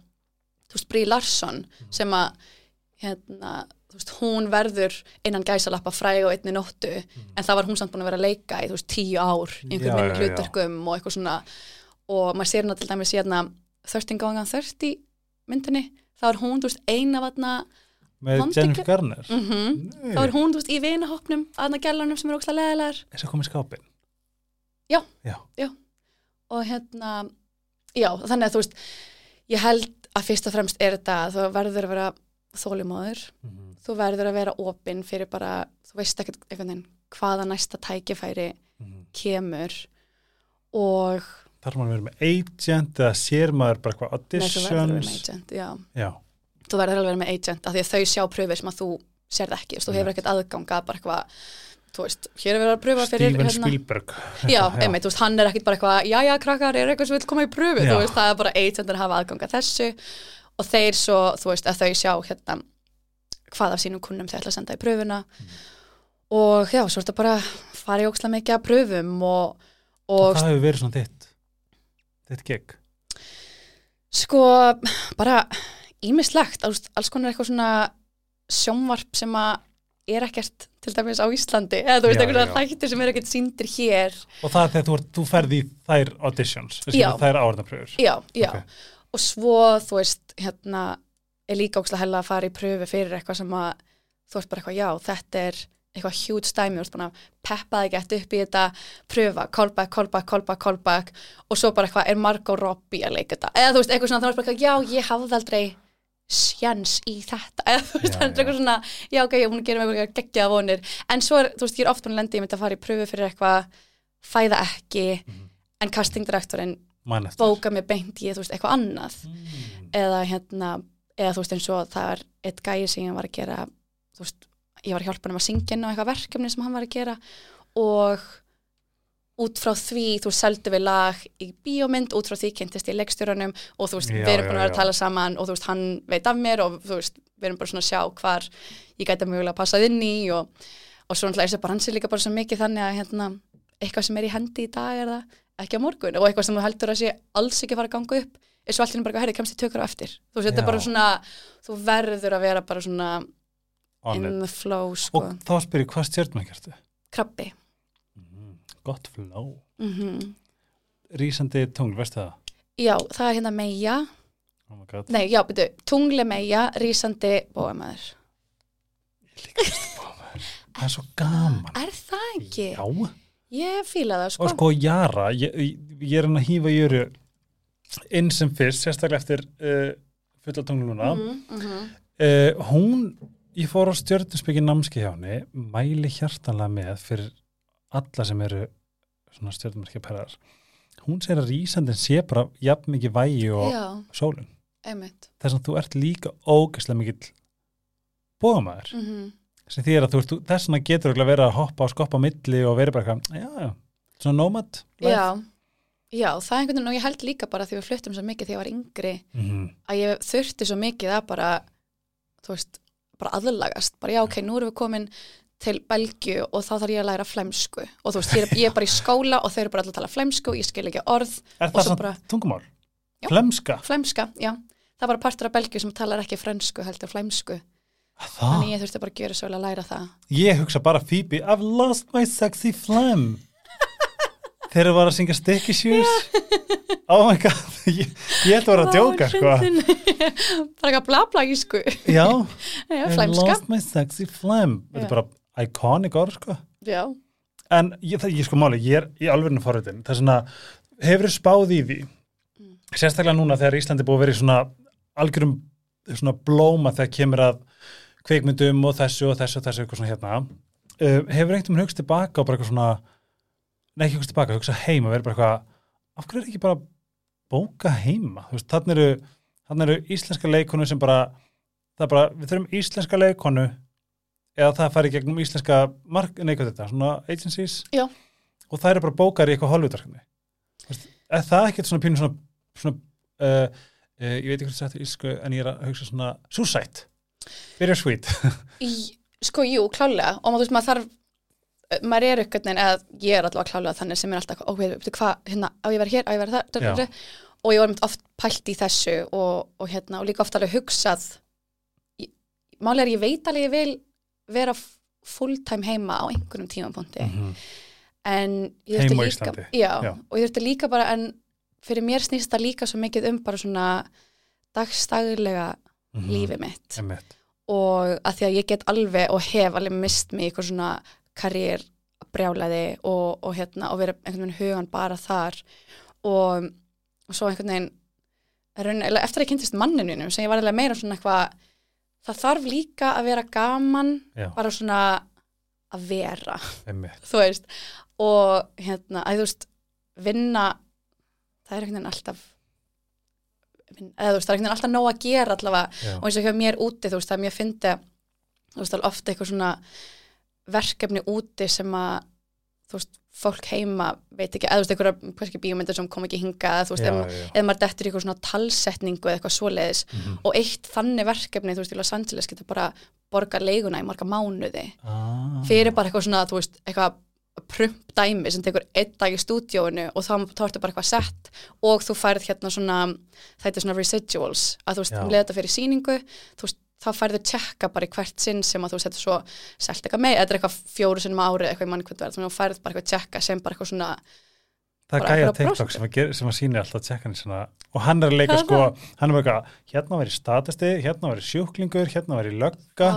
þú veist, Brie Larson Mhm. sem að hérna, þú veist, hún verður innan gæsalappa fræg á einni nóttu en það var hún samt búin að vera að leika í þú veist, tíu ár í. Já, einhver minni já, já. hlutverkum og eitthvað svona og maður sér hana til dæmis hérna 13 going on 30 myndinni þá er hún, þú veist, eina vatna með Jennifer Garner mm Nei, þá er hún, þú veist, í vinahopnum aðna gælanum sem er ókslega leðilegar þess að koma í skápin Já. já. og hérna, já, þannig að þú veist ég held að fyrst og fremst er þetta að þú verður að vera þólimóður, Mhm. þú verður að vera opinn fyrir bara, þú veist ekkert einhvern veginn hvaða næsta tækifæri Mhm. kemur og þarf maður að vera með agent eða sér maður bara eitthvað Nei, þú verður að vera með auditions? agent, já. já, Þú verður alveg að vera með agent af því að þau sjá pröfur sem að þú sérð ekki, þú hefur ekkert aðganga bara eitthvað, þú veist, hér er verið að pröfa fyrir Steven hérna, Spielberg. Já, einmitt, þú veist, hann er ekkert bara eitthvað, já, já, krakkar, er eitthvað sem vil koma í pröfu, þú veist, það er bara agentin að hafa aðganga þessu og þeir svo, þú veist, að þau sjá hérna hvað af sínum kunnum þau ætla að senda í pröfuna. Og já, svo er þetta bara fara í óksla mikið að pröfum og, og það hefur verið svona þitt þitt gig? Sko, bara ímislegt, alls, alls konar eitthvað svona sjónvarp sem að er ekkert til dæmis á Íslandi eða þú veist, einhverja þættir sem er ekkert síndir hér. Og það er þegar þú, þú ferði þær auditions þær áhörnapröfur já, já, Ok. og svo þú veist, hérna er líka ókslega hella að fara í pröfu fyrir eitthvað sem að þú veist bara eitthvað, já, þetta er eitthvað dæmi, þú veist bara peppaði gett upp í þetta, pröfa, callback, callback, callback, callback og svo bara eitthvað, er Margot Robbie að leika þetta? Eða þú veist, eitthvað svona, þá er bara eitthvað, já, ég hafði aldrei sjans í þetta. Eða þú veist, það er eitthvað svona já, ok, hún gerir mig eitthvað geggjaða vonir. En svo er, þú veist, ég er oft hún lendi, ég myndi að fara í pröfu fyrir eitthvað, fæða ekki Mhm. en castingdirektorinn bóka mér beint í, veist, eitthvað annað. Mm. eða hérna, eða þú veist eins og það er eitt gæi sem ég var að gera þú veist, ég var að hjálpa hann að syngja inn á eitthvað verkefni sem hann var að gera og út frá því, þú seldu við lag í bíómynd, út frá því kynntist ég leikstjórunum og þú veist, Já, við erum búin að vera að tala saman og þú veist, hann veit af mér og þú veist, við erum bara svona að sjá hvar ég gæti mögulega að passað inn í og, og svo náttúrulega er þessi bransi líka bara svo mikið þannig að hérna, eitthvað sem er í hendi í dag er það ekki á morgun og eitthvað sem þú heldur að sé alls ekki fara að ganga upp er svo allir bara, herri, kemst þið tökur á eftir. Þú veist, þetta er bara svona þú verður að vera bara svona On in it. the flow, sko. og þá spyr ég hvað stjórnum að gertu krabbi gott flow. Mm rísandi tungl, veistu það? já, það er hérna meja Oh nei, já, byrju, tungli meja, rísandi bóamæður það er svo gaman. Er það ekki? já, ég fíla það, sko, og sko Jara ég, ég er hann að hýfa jöru inn sem fyrst, sérstaklega eftir uh, fulla tungl núna Mhm, mhm. uh, hún ég fór á stjörnusbyggi námski hjá henni mæli hjartanlega með fyrir alla sem eru svona stjörnumarkja perrar hún segir að rísandin sé bara jafn mikið vægi og já, einmitt. Þess að þú ert líka ógeðslega mikill bóðamæður mm sem því að þú ert, þess vegna getur örugglega verið að hoppa og skoppa á milli og verið bara eitthvað, svona life. já, já, það er einhvern veginn og ég held líka bara því við fluttum svo mikið þegar ég var yngri Mhm. að ég þurfti svo mikið að bara þú veist, bara aðlagast bara já, ok, nú erum við komin til Belgju og þá þarf ég að læra flemsku og þú veist, ég er, ég er bara í skóla og þau eru bara alltaf að tala flemsku og ég skil ekki orð Er það svo svona bara- tungumál? Já. Flemska? flemska, já, það er bara partur af Belgju sem talar ekki frönsku, heldur flemsku þannig ég þurfti bara að gera svo að læra það Ég hugsa bara Phoebe, I've lost my sexy phlegm. Þegar það var að syngja Sticky Shoes. Oh my god, ég, ég ætla að vera að djóka, sko. bara eitthvað bla bla ísku Já, já, flemska lost my sexy phlegm. Þetta er bara iconic orð, sko. já, En ég, það, ég sko máli, ég er í alvegna forritin. Það er svona, hefur spáð í því Mm. sérstaklega núna þegar Íslandi búið að vera í svona algjörum svona blóma þegar kemur að kveikmyndum og þessu og þessu og þessu eitthvað svona hérna uh, hefur einhvern veginn hugst tilbaka og bara eitthvað svona ekki hugst tilbaka, hugsa heim og verið bara eitthvað af hverju er ekki bara bóka heima? Þú veist, þannig eru, þannig eru íslenska leikonu sem bara það er bara, við þurfum íslenska leikonu eða það fari gegnum íslenska mark, nei hvað þetta, svona agencies? Já. og það eru bara bókar í eitthvað holvutverkefni er það ekkert svona pínu svona, svona uh, uh, ég veit ekki hvað það sættir ísku en ég er að hugsa svona suicide. Byrjar sweet. Í, sko, jú, klálega og maður, þú veist, maður þarf maður er eitthvað eða ég er allavega klálega þannig sem er alltaf veit, veitu hvað, hérna, á ég að vera hér, á ég að Já. þar og ég var mynd oft pælt í þessu og, og hérna, og líka oft alveg hugsað málið er ég veit alveg ég vil vera fulltime heima á einhverjum tímapunkti Mhm. en ég þurfti líka já, Já. og ég þurfti líka bara en fyrir mér snýst það líka svo mikið um bara svona dagstaglega Mhm. lífið mitt Einmitt. og að því að ég get alveg og hef alveg mist mig í eitthvað svona karriér brjálæði og, og hérna og vera einhvern veginn hugan bara þar. Og, og svo einhvern veginn raun, eftir að ég kynntist manninu sem ég var meira svona eitthvað það þarf líka að vera gaman Já, bara svona að vera þú veist. Og hérna, að þú veist vinna, það er einhvern veginn alltaf eða þú veist, það er einhvern veginn alltaf nóg að gera allavega. Já. og eins og hjá mér úti, þú veist, það er mjög fyndi þú veist, alveg ofta eitthvað svona verkefni úti sem að þú veist, fólk heima veit ekki, eða þú veist, einhverja kannski bíómyndir sem kom ekki hingað, eða þú veist, Já, ef, já, ef maður dettur í eitthvað svona talsetningu eða eitthvað svoleiðis Mhm. og eitt þannig verkefni, þú veist, í Los Angeles getur bara borga leiguna í marga mánuði Ah. fyrir bara eitthvað svona, þú veist, eitthvað prump dæmi sem tekur einn dag í stúdíóinu og þá, ertu bara eitthvað sett og þú færð hérna svona þetta er svona residuals, að þú veist, um leið þetta fyrir síningu, þú veist, þá færðu tjekka bara í hvert sinn sem að þú setur svo selt eitthvað með, þetta er eitthvað fjóru sinnum árið eitthvað í mann hvernig verð, þannig að þú færð bara eitthvað tjekka sem bara eitthvað svona, Það er bara gæja TikTok sem að, ger, sem að sýnir alltaf tjekkan svona, og hann er að leika er sko, hann er eitthvað, hérna væri statisti, hérna væri sjúklingur, hérna væri lögga.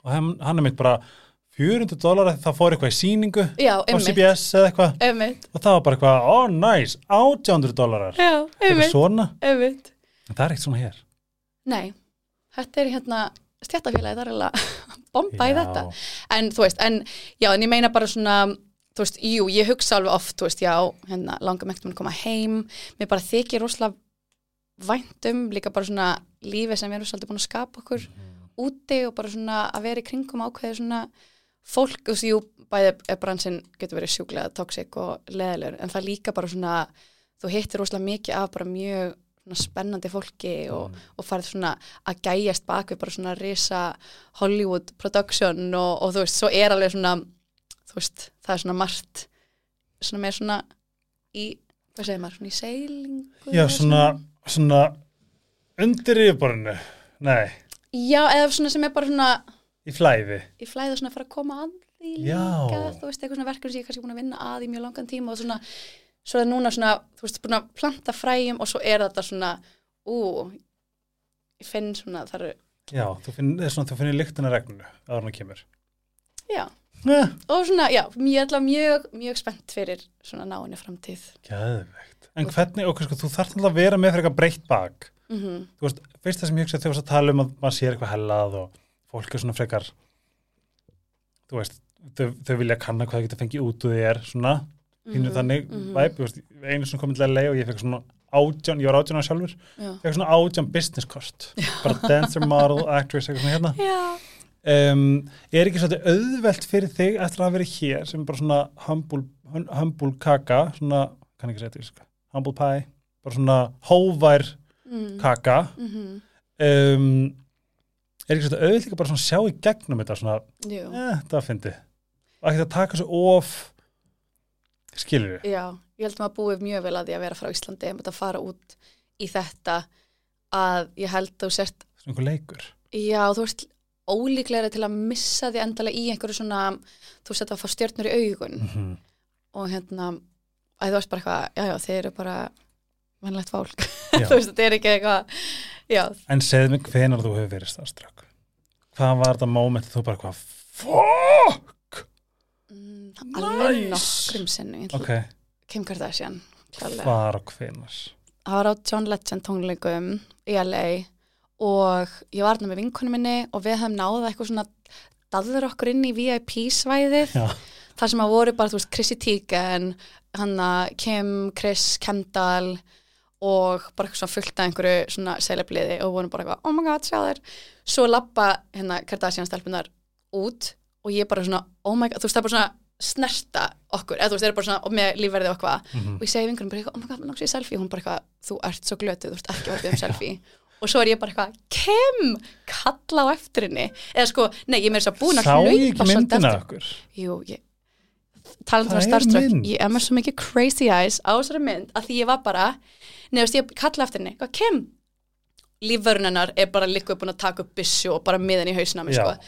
Og hann, hann er mitt bara 400 dólar það fór eitthvað í sýningu Já, á CBS eða eitthvað. Einmitt. Og það var bara eitthvað, oh, nice, 800 dólarar eitthvað einmitt, svona, en það er ekkert svona hér. Nei, þetta er hérna stjættafélagi, það er eiginlega bomba í Já. þetta. En þú veist, en já, en ég meina bara svona þú veist, jú, ég hugsa alveg oft þú veist, já, hérna, langar megt um að koma heim. Mér bara þykir rosalega væntum, líka bara svona lífi sem við erum svolítið búin að skapa okkur úti og bara svona að vera í kringum ákveði svona fólk, þú veist, jú, bæði er bransinn getur verið sjúklega toxic og leðilegur, en það líka bara svona þú hittir rosalega mikið af bara mjög spennandi fólki og, og farið svona að gæjast bak við bara svona risa Hollywood production og, og þú veist, svo er alveg svona þú veist, það er svona margt svona með svona í, hvað segir maður, svona í seilingu Já, svona, svona? undir yfirborðinu, nei, Já, eða svona sem er bara svona í flæði. Í flæða svona að fara að koma að því líka, Já. þú veist, eitthvað svona verkefni sem ég er kannski búin að vinna að í mjög langan tíma og svona, svo er núna svona, þú veist, búin að planta fræjum og svo er þetta svona, ú, ég finn svona, það eru, Já, þú finnir svona, þú finnir lyktina regnunu að hann kemur. Já, ja. og svona, já, ég er alltaf mjög, mjög spennt fyrir svona náinni framtíð. Gæðvegt En hvernig, ok, sko, þú þarf alltaf að vera með fyrir eitthvað breytt bak. Mm Þú veist, fyrst það sem ég hugsa þegar þú varst að tala um að maður sér eitthvað hellað og fólk er svona frekar þú veist, þau, þau vilja kanna hvað það getur fengið út úr þér svona, pínu þannig mhm. væp, einu sem komið til að leið og ég fekk svona átján, ég var átján á sjálfur Já. fekk svona átján business cost bara dancer, model, actress, eitthvað svona hérna. Um, er ekki svolítið auðvelt fyrir þig eftir að hafa verið hér sem bara svona humble, hum- humble kaka svona, kann ekki segja þetta humble pie bara svona hóvær Mm. kaka. Mm um, er ekki svolítið auðvitað bara svona sjá í gegnum þetta svona, eh, það fyndi og ekki að taka svo of skilur við Já, ég held að maður búið mjög vel að því að vera frá Íslandi, einmitt að fara út í þetta að ég held að þú sért svona leikur. Já, þú ert ólíklega til að missa því endalega í einhverju svona, þú sett að fá stjörnur í augun. Mm -hmm. og hérna, að þú ert bara eitthvað, já, já, þeir eru bara mennlegt fólk, þú veist, þetta er ekki eitthvað, já, en segð mig hvenar þú hefur verið starfströk hvað var þetta moment að þú bara hvað mm, alveg nokkrum sinni, ok, Kim Kardashian. Hvar og hvenar? Það var á John Legend tónleikum í LA og ég var þarna með vinkonum minni og við hefum náða eitthvað svona daður okkur inn í VIP svæðið. Já, þar sem að voru bara, þú veist, Chrissy Teigen hanna Kim, Chris, Kendall og bara eitthvað svona fullt af einhverju svona celebliði og voru bara eitthvað, oh my god, sjá þér. Svo lappa hérna Kardashian stelpunar út og ég bara svona oh my god, þú veist, það er bara svona snerta okkur, eða þú veist, það er bara svona með lífverðið og eitthvað Mhm. og ég segi vinkunum bara oh my god, mér langt sér selfie og hún bara eitthvað, þú ert svo glötuð, þú ert ekki að vera um selfie og svo er ég bara eitthvað, Kim kalla á eftir henni, eða sko nei, ég er með þess að búin að ég hlaupa svolítið eftir- okkur? Jú, ég talandi Það um er starstruck, mynd. ég er með svo mikið crazy eyes á þessari mynd að því ég var bara neðast ég kalla eftir henni, lífvörun hennar er bara líka búin að taka upp byssu og bara miðan í hausna mér Já. sko.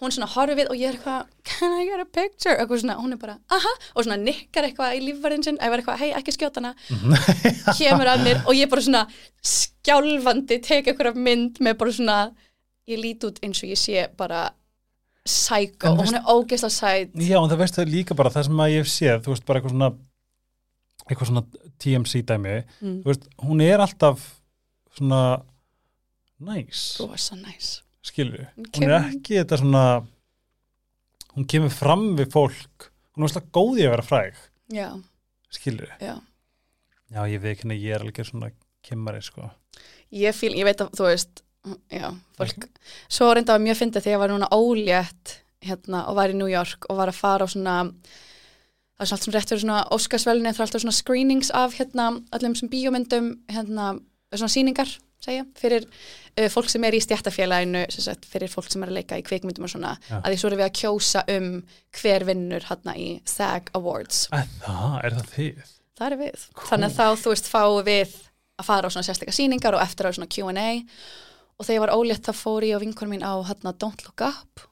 Hún svona horfir við og ég er eitthvað can I get a picture, eitthvað svona hún er bara, aha, og svona nikkar eitthvað í lífvörun sinn, eða eitthvað, hei, ekki skjóta hana. Kemur að mér og ég bara svona skjálfandi tek eitthvað mynd með bara svona ég lít út eins og ég sé bara psycho En og veist- hún er ógeðslega sæt. Já, en það veist það líka bara það sem að ég séð, þú veist, bara eitthvað svona eitthvað svona TMC dæmi. Mm. þú veist, hún er alltaf svona næs, rosa næs skilur Hún hún er ekki þetta svona hún kemur fram við fólk hún er alltaf góð í að vera fræg já, skilur já. Já, ég veit ekki, ég er alveg svona kimmari, sko. Ég, fíl, ég veit að þú veist já, fólk svo reynda var mjög fyndið þegar ég var núna ólétt hérna og var í New York og var að fara á svona það er svona allt sem rétt fyrir svona Óskarsvelni það er alltaf svona screenings af hérna öllum sem bíómyndum hérna svona síningar segja, fyrir uh, fólk sem er í stjættafélaginu sagt, fyrir fólk sem er að leika í kvikmyndum og svona Já. að því svo erum við að kjósa um hver vinnur hérna í SAG Awards. Það, er það þið? það er við. Þannig að þá, þú veist, fáum við að fara á svona sérstakka sýningar og eftir á svona Q&A og þegar ég var ólétt þá fór ég og vinkonum mín á hérna Don't Look Up.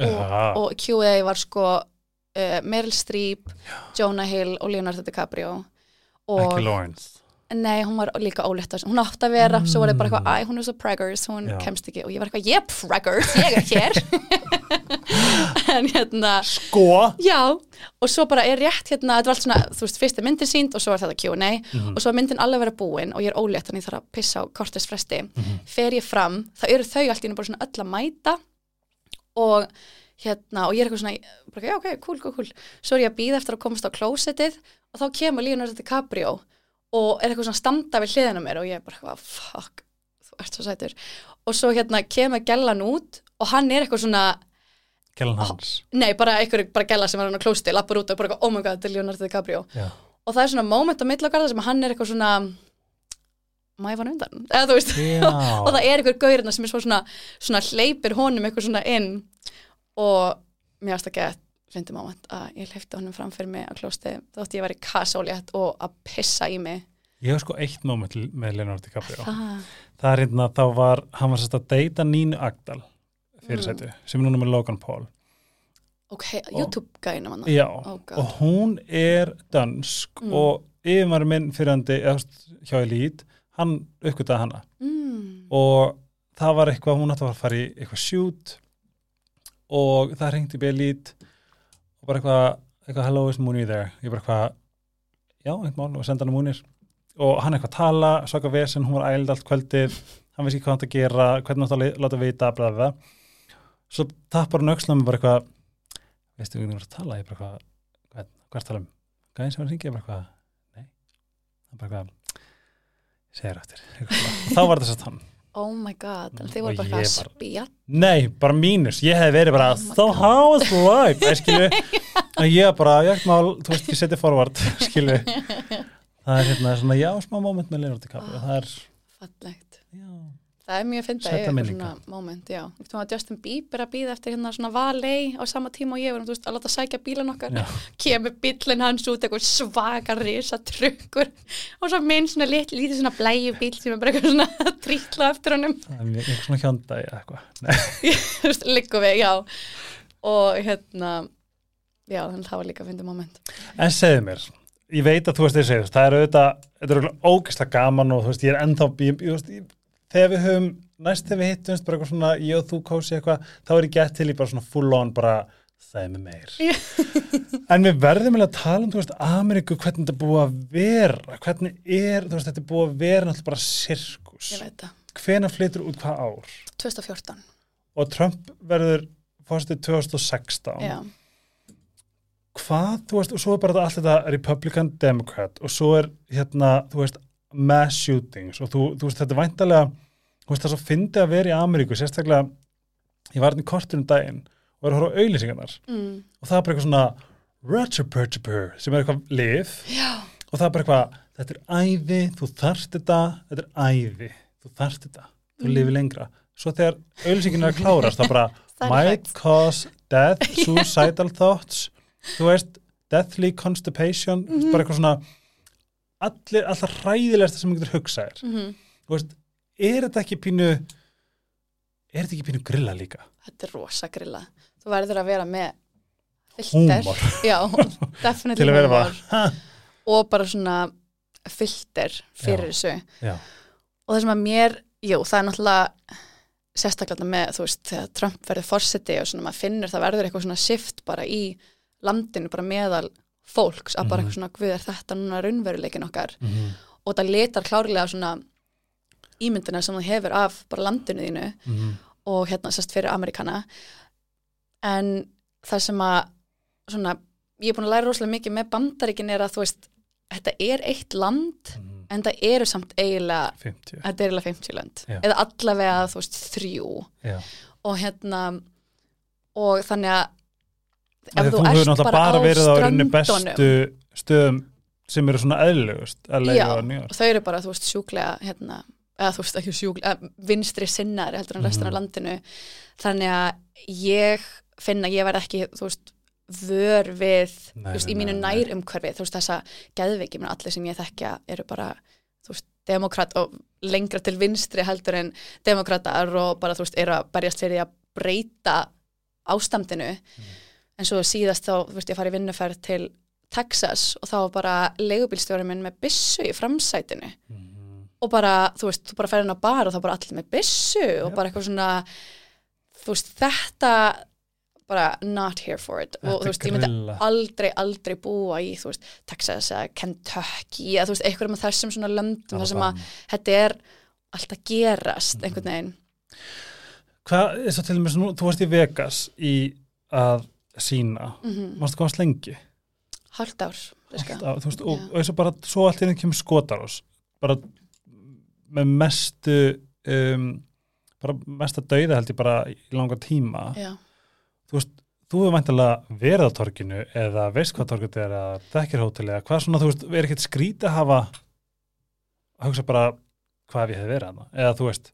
Og, Já, og Q&A var sko uh, Meryl Streep, Jonah Hill og Leonardo DiCaprio. Og ekki Lawrence nei, hún var líka ólétt hún átti að vera, svo var ég bara eitthvað æ, hún er svo preggers, hún Já. kemst ekki. Og ég var eitthvað, ég er preggers, ég er hér. En hérna Sko? Já, og svo bara er rétt hérna, þetta var allt svona, þú veist, fyrst er myndin sínd og svo er þetta Q&A Mhm. og svo er myndin alveg verið búin og ég er ólétt þannig ég þarf að pissa á kortist fresti Mhm. fer ég fram, þá eru þau allt í einu bara svona öll að mæta. Og hérna, og ég er eitthvað svona bara, já, ok, cool, cool, cool, svo er ég að býða eftir að komast á klósettið og þá kemur Leonardo DiCaprio og er eitthvað svona standa við hliðina mér og ég er bara eitthvað, fuck þú ert svo sætur. Og svo hérna kemur gellan út og hann er eitthvað svona Gellan hans? Nei, bara einhver bara gæla sem var hann á klósti, lappar út og bara, oh my god, þetta er Leonardo DiCaprio. Já, og það er svona moment á millagarða sem hann er eitthvað svona ég fara undan, eða þú veist og það er einhver gaurina sem er svo svona, svona hleypir honum eitthvað svona inn og mér varst að fyndi moment að ég hleypti honum fram fyrir mig á klósti þótt ég var í kasólétt og að pissa í mig. Ég hef sko eitt moment með Leonardo DiCaprio. Það, Það er hérna, þá var, hann var sérst að deyta Nínu Agdal fyrirsætu, sem er núna með Logan Paul. Ok, YouTube gæna manna Já, Oh og hún er dansk Mm. og yfirmæri minn þú veist, hjá Elít, hann uppgötaði hana. Mm. og það var eitthvað, hún átti að fara í eitthvað shoot og það hringdi upp í Elít og bara eitthvað, eitthvað hello is Mooney there? Ég bara eitthvað, já, eitt mál og senda hann Mooney og hann eitthvað að tala, svaka vesen, hún var æld allt kvöldið hann vissi ekki hvað hann átti að gera, hvernig hann átti að le- láta vita, bla bla bla. Svo tappar hann öxlum bara eitthvað veistu hvernig þú ert að tala, ég bara eitthvað hvað, er að tala um, gæðin sem hann hringi ég bara eitthvað, nei. Hann bara eitthvað, segir eftir. Eitthvað, og þá var þetta sett hann oh my god, en þið voru bara að spía Nei, bara mínus, ég hef verið bara Oh how is life, ég skilu og ég bara, ég ekki mál, þú veist, ég seti forward skilu það er hérna svona, já, smá moment með Leonardo DiCaprio það er, fallegt. Já Það er mjög að Sæta eitthvað minningar. svona moment, já. Þú veist, Justin Bieber að býða eftir hérna svona valei á sama tíma og ég verðum, þú veist, að láta sækja bílan okkar. Kemur bílinn hans út eitthvað svaka risa trukkur og svo minn svona lit, lítið svona blæju bíl sem er bara eitthvað svona að trítla eftir honum. það er mjög, svona hjónda eða eitthvað Þú veist, liggum við, já. Og hérna, já, þannig að það var líka að finna moment. en segðu mér ég veit að þú veist þið segir, það er auðvitað þetta er auðvitað ógeðslega gaman og þú veist, ég er ennþá ég, ég, ég, þegar við höfum næst þegar við hittumst bara eitthvað svona, ég og þú kósi eitthvað, þá er ég gett til í bara svona full on bara segð mér meir. En við verðum eiginlega að tala um, þú veist, Ameríku hvernig þetta er búið að vera hvernig er, þú veist, þetta er búið að vera náttúrulega bara sirkus. Það, hvenær flytur út hvað ár? 2014 og Trump verður fórstið 2016 já, hvað, þú veist, og svo er bara allt þetta Republican Democrat og svo er hérna, þú veist, mass shootings og þú, þú veist, þetta er væntalega þú veist, það er svo fyndi að vera í Ameríku sérstaklega, ég var hérna í kortur um daginn og var að horfa á auðlýsingarnar mm. og það er bara eitthvað svona Rutschapurchapur, sem er eitthvað lif og það er bara eitthvað, þetta er æði þú þarft þetta, þetta er æði þú þarft þetta, þú Mm. lifir lengra. Svo þegar auðlýsingin er að klárast þá bara, might cause death, suicidal thoughts þú veist, deathly constipation, mm bara eitthvað svona allir, alltaf hræðilegsta sem þú getur hugsaðir, mm þú veist er þetta ekki pínu er þetta ekki pínu grilla líka? Þetta er rosa grilla. Þú verður að vera með filter. Já, til að vera ha, og bara svona filter fyrir Já. þessu. Já, og það sem að mér, jú, það er náttúrulega sérstaklega með, þú veist, þegar Trump verður forseti og svona maður finnur það verður eitthvað svona shift bara í landinu bara meðal fólks að bara Mhm. eitthvað svona, guð er þetta núna raunveruleikin okkar? Mhm, og það letar klárlega svona ímyndina sem það hefur af bara landinu þínu mhm, og hérna sérst fyrir Amerikana en það sem að svona, ég er búin að læra rosalega mikið með bandaríkin er að þú veist þetta er eitt land mhm, en það eru samt eiginlega 50 þetta er eiginlega 50 lönd. Já. eða allavega þú veist þrjú. Já. Og hérna og þannig að ef þú þú ert bara bara á bestu stöðum sem eru svona eðlugust að Já, og þau eru bara, þú veist, sjúklega hérna, eða þú veist, ekki sjúklega vinstri sinnari heldur en restur af Mhm. landinu þannig að ég finna, ég verð ekki, þú veist vör við, Nei, þú veist, nei, í mínu nei, nei. nær umhverfi, þú veist, þessa geðveiki, menn allir sem ég þekkja eru bara, þú veist, demokrat og lengra til vinstri heldur en demokratar og bara, þú veist, eru að berjast fyrir að breyta ástandinu Mhm. En svo síðast þá, þú veist, ég farið vinnuferð til Texas og þá var bara leigubílstjóri minn með byssu í framsætinu Mhm. og bara, þú veist, þú bara ferðin á bar og þá bara allir með byssu og Já. bara eitthvað svona þú veist, þetta bara not here for it og Þetta þú er veist, ég myndi grilla. aldrei, aldrei búa í, þú veist, Texas eða Kentucky eða þú veist, eitthvað með þessum svona löndum þar sem að þetta er alltaf gerast Mhm. einhvern veginn Hvað, eins og til dæmis nú, þú varst í Vegas í að sína. Mm -hmm. Mástu komast lengi? Hálft ár cirka. Allt á, þú veist, og, eins og bara svo allt þeim kemur skotar ás bara með mestu um, bara mesta dauða held ég bara í langa tíma. Já, þú veist, þú hefur mæntalega verið á torginu eða veist hvað torginu er eða þekkirhótel eða hvað svona, þú veist, er ekkert skrítið að hafa að hugsa bara hvað ég hefði verið hana, eða þú veist?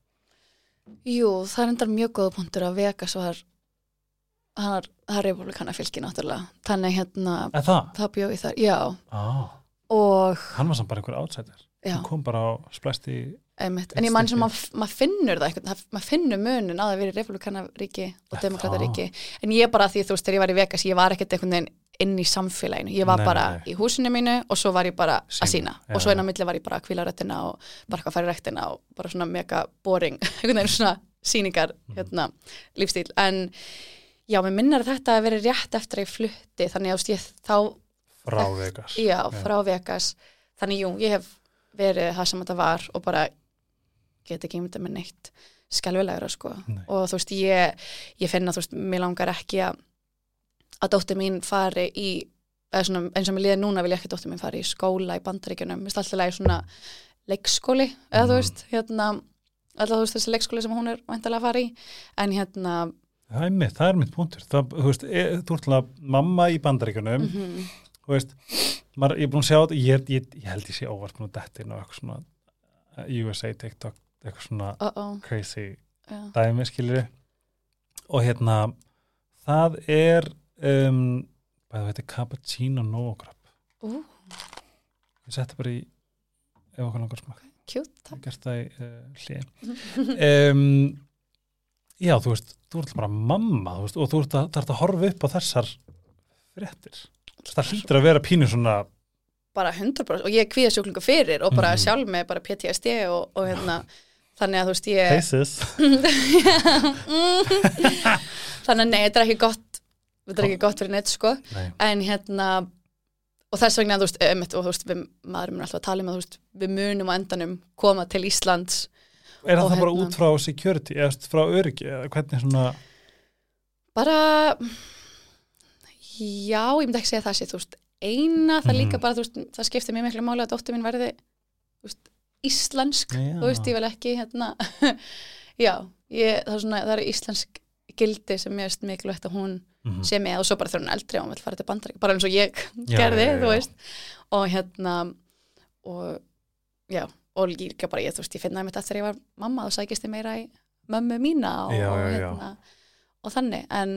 Jú, það er endar mjög góða punktur að Vegas var það er, republikana fylki náttúrulega. Þannig hérna, það, það bjóði þar, já. Ah, og hann var samt bara einhver já, hann kom bara á splæst í einmitt, en ég mann sem maður mað finnur það maður finnur munin að það verið republikanaríki og demokrataríki en ég bara því þú veist, þegar ég var í Vegas ég var ekkert einhvern veginn inn í samfélaginu. Ég var Nei, bara nei. í húsinu mínu og svo var ég bara Sína, að sína. já, og svo já. milli var ég bara að kvíla rættina og bara að fara í rættina og bara svona mega boring einhvern veginn svona síningar Mhm. hérna, lífstíl, en já, mér minnar þetta að vera rétt eftir að ég flutti þannig að ég þá frá Vegas. Já, frá Vegas. Þannig jú, ég hef verið það sem þetta var og bara get ekki myndið með neitt skelvilegra sko. Nei. og þú veist, ég, ég finna þú veist, mér langar ekki að að dóttir mín fari í svona, eins og mér líður núna vil ég ekki að dóttir mín fari í skóla í bandaríkjunum, mér alltaf leið svona leikskóli, eða Mhm. þú veist hérna, alltaf þú veist þessi leikskóli sem hún er væntalega að fara í, en hérna það er mitt, það er mitt punktur. Það, þú veist, e, þú ert alltaf mamma í bandaríkunum mm þú veist, maður, ég er búin að sjá þetta ég, ég, ég held ég sé óvart að detti inn á eitthvað svona uh, USA TikTok eitthvað svona uh -oh, crazy já, dæmi skilur og hérna það er um, þetta er cappuccino nógröp ú, ég setti bara í ef okkur langar smakk cute ég gert það í uh, hlið um, já þú veist þú ert bara mamma þú veist, og þú ert að, að horfa upp á þessar fréttir það hlýtur að vera pínu svona bara 100% og ég er kvíðasjúklingu fyrir og bara Mhm. sjálf með bara PTSD og, og hérna þannig að þú veist ég faces þannig að nei, þetta er ekki gott þetta er ekki gott fyrir neitt sko Nei. en hérna og þess vegna, þú veist, einmitt, og þú veist við, maður mun alltaf að tala um að þú veist, við munum á endanum koma til Íslands Er það það bara hérna- út frá security, eða frá öryggi, eða hvernig svona, bara já, ég myndi ekki segja það sé þú veist, eina, það Mhm. líka bara þú veist, það skiptir mér miklu máli að dóttir mín verði þú veist, íslensk Já. þú veist, ég vil ekki hérna já, ég, það, er svona, það eru íslensk gildi sem mér veist mikilvægt að hún Mhm. sé með og svo bara þegar hún eldri og hún vil fara til bandarík bara eins og ég Já, gerði, já, þú veist og hérna og já, og líka bara ég, þú veist, ég finnaði mitt eftir að ég var mamma og sækist ég meira í mömmu mína og, Já, og, já, já. hérna, og þannig, en,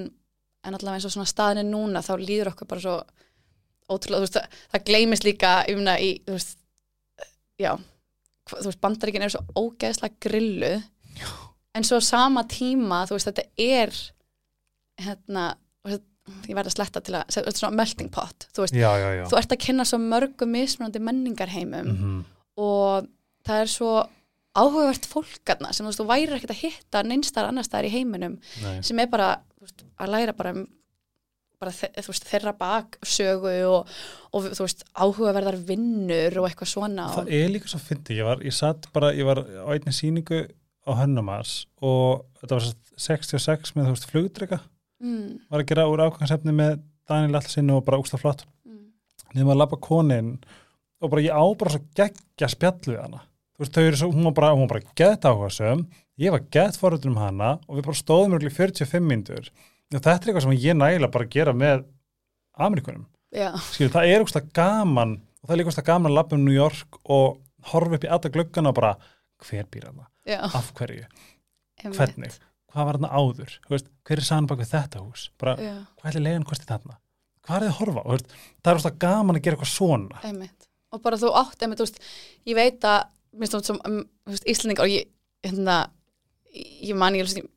en allavega eins og svona staðinni núna, þá líður okkur bara svo ótrúlega, þú veist, það, það gleymist líka umna í, þú veist já, þú veist, bandaríkin er svo ógeðslega grillu en svo sama tíma, þú veist, þetta er hérna, ég verð að sletta til að, þetta er svona melting pot, þú veist, Já, já, já. þú ert að kynna svo mörgum mismunandi menningarheimum Mhm. og það er svo áhugavert fólkarna sem þú veist, þú væri ekkert að hitta neinstar annars staðar í heiminum Nei. sem er bara veist, að læra bara um bara veist, þeirra baksögu og, og þú veist, áhugaverðar vinnur og eitthvað svona Það er líka svo fyndi, ég var, ég satt bara, ég var á einni sýningu á Hönnumars og þetta var svo 66 með þú veist flugdrega, mm, var að gera úr ákvæmsefni með Daniel Allsinu og bara úksta flott. Mm, nefnum að labba konin og bara ég á bara svo geggja spjall við hana veist, þau eru svo, hún var bara, bara gett áhugasöm, ég var gett forröndum um hana og við bara stóðum örgulega 45 myndur og þetta er eitthvað sem ég nægilega bara gera með Amerikunum skilur, það er úksta gaman og það er úksta gaman að labba um New York og horfa upp í alla gluggana og bara hver býr hana, já. Af hverju? Hvernig, hvað var hana áður? Veist, hver er sann bak við þetta hús? Bara, hvað er leiðan kosti þarna? Hvað er þið að horfa, veist, það er úksta gaman að gera eitthvað svona. Einmitt. Og bara þú átt, einmitt, þú veist, ég veit að minnst þú veist, sem, um, þú veist, Íslandingar og ég, hérna ég man ég, ég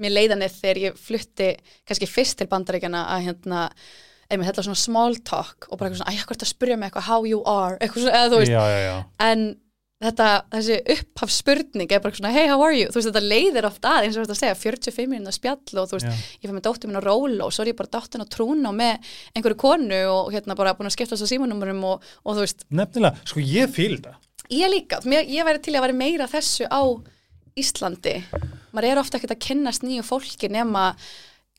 mér leiðanir þegar ég flutti kannski fyrst til bandaríkjana að hérna einmitt, þetta svona small talk og bara eitthvað svona, æja, hvort að spyrja mig eitthvað? How you are, eitthvað svona, eða þú veist. Já, já, já. en þetta, þessi upphaf spurning er bara svona, hey, how are you, þú veist, þetta leiðir oft að, eins og þetta að segja, 45 minna spjall og þú veist, ég fyrir með dóttur mín á róla og svo er ég bara dóttin á trúna með einhverju konu og hérna bara búin að skipta þessu símanúmurum og, og þú veist, Nefnilega, sko ég fíl það. Ég líka, ég væri til að væri meira þessu á Íslandi. Maður er ofta ekkert að kynnast nýju fólki nema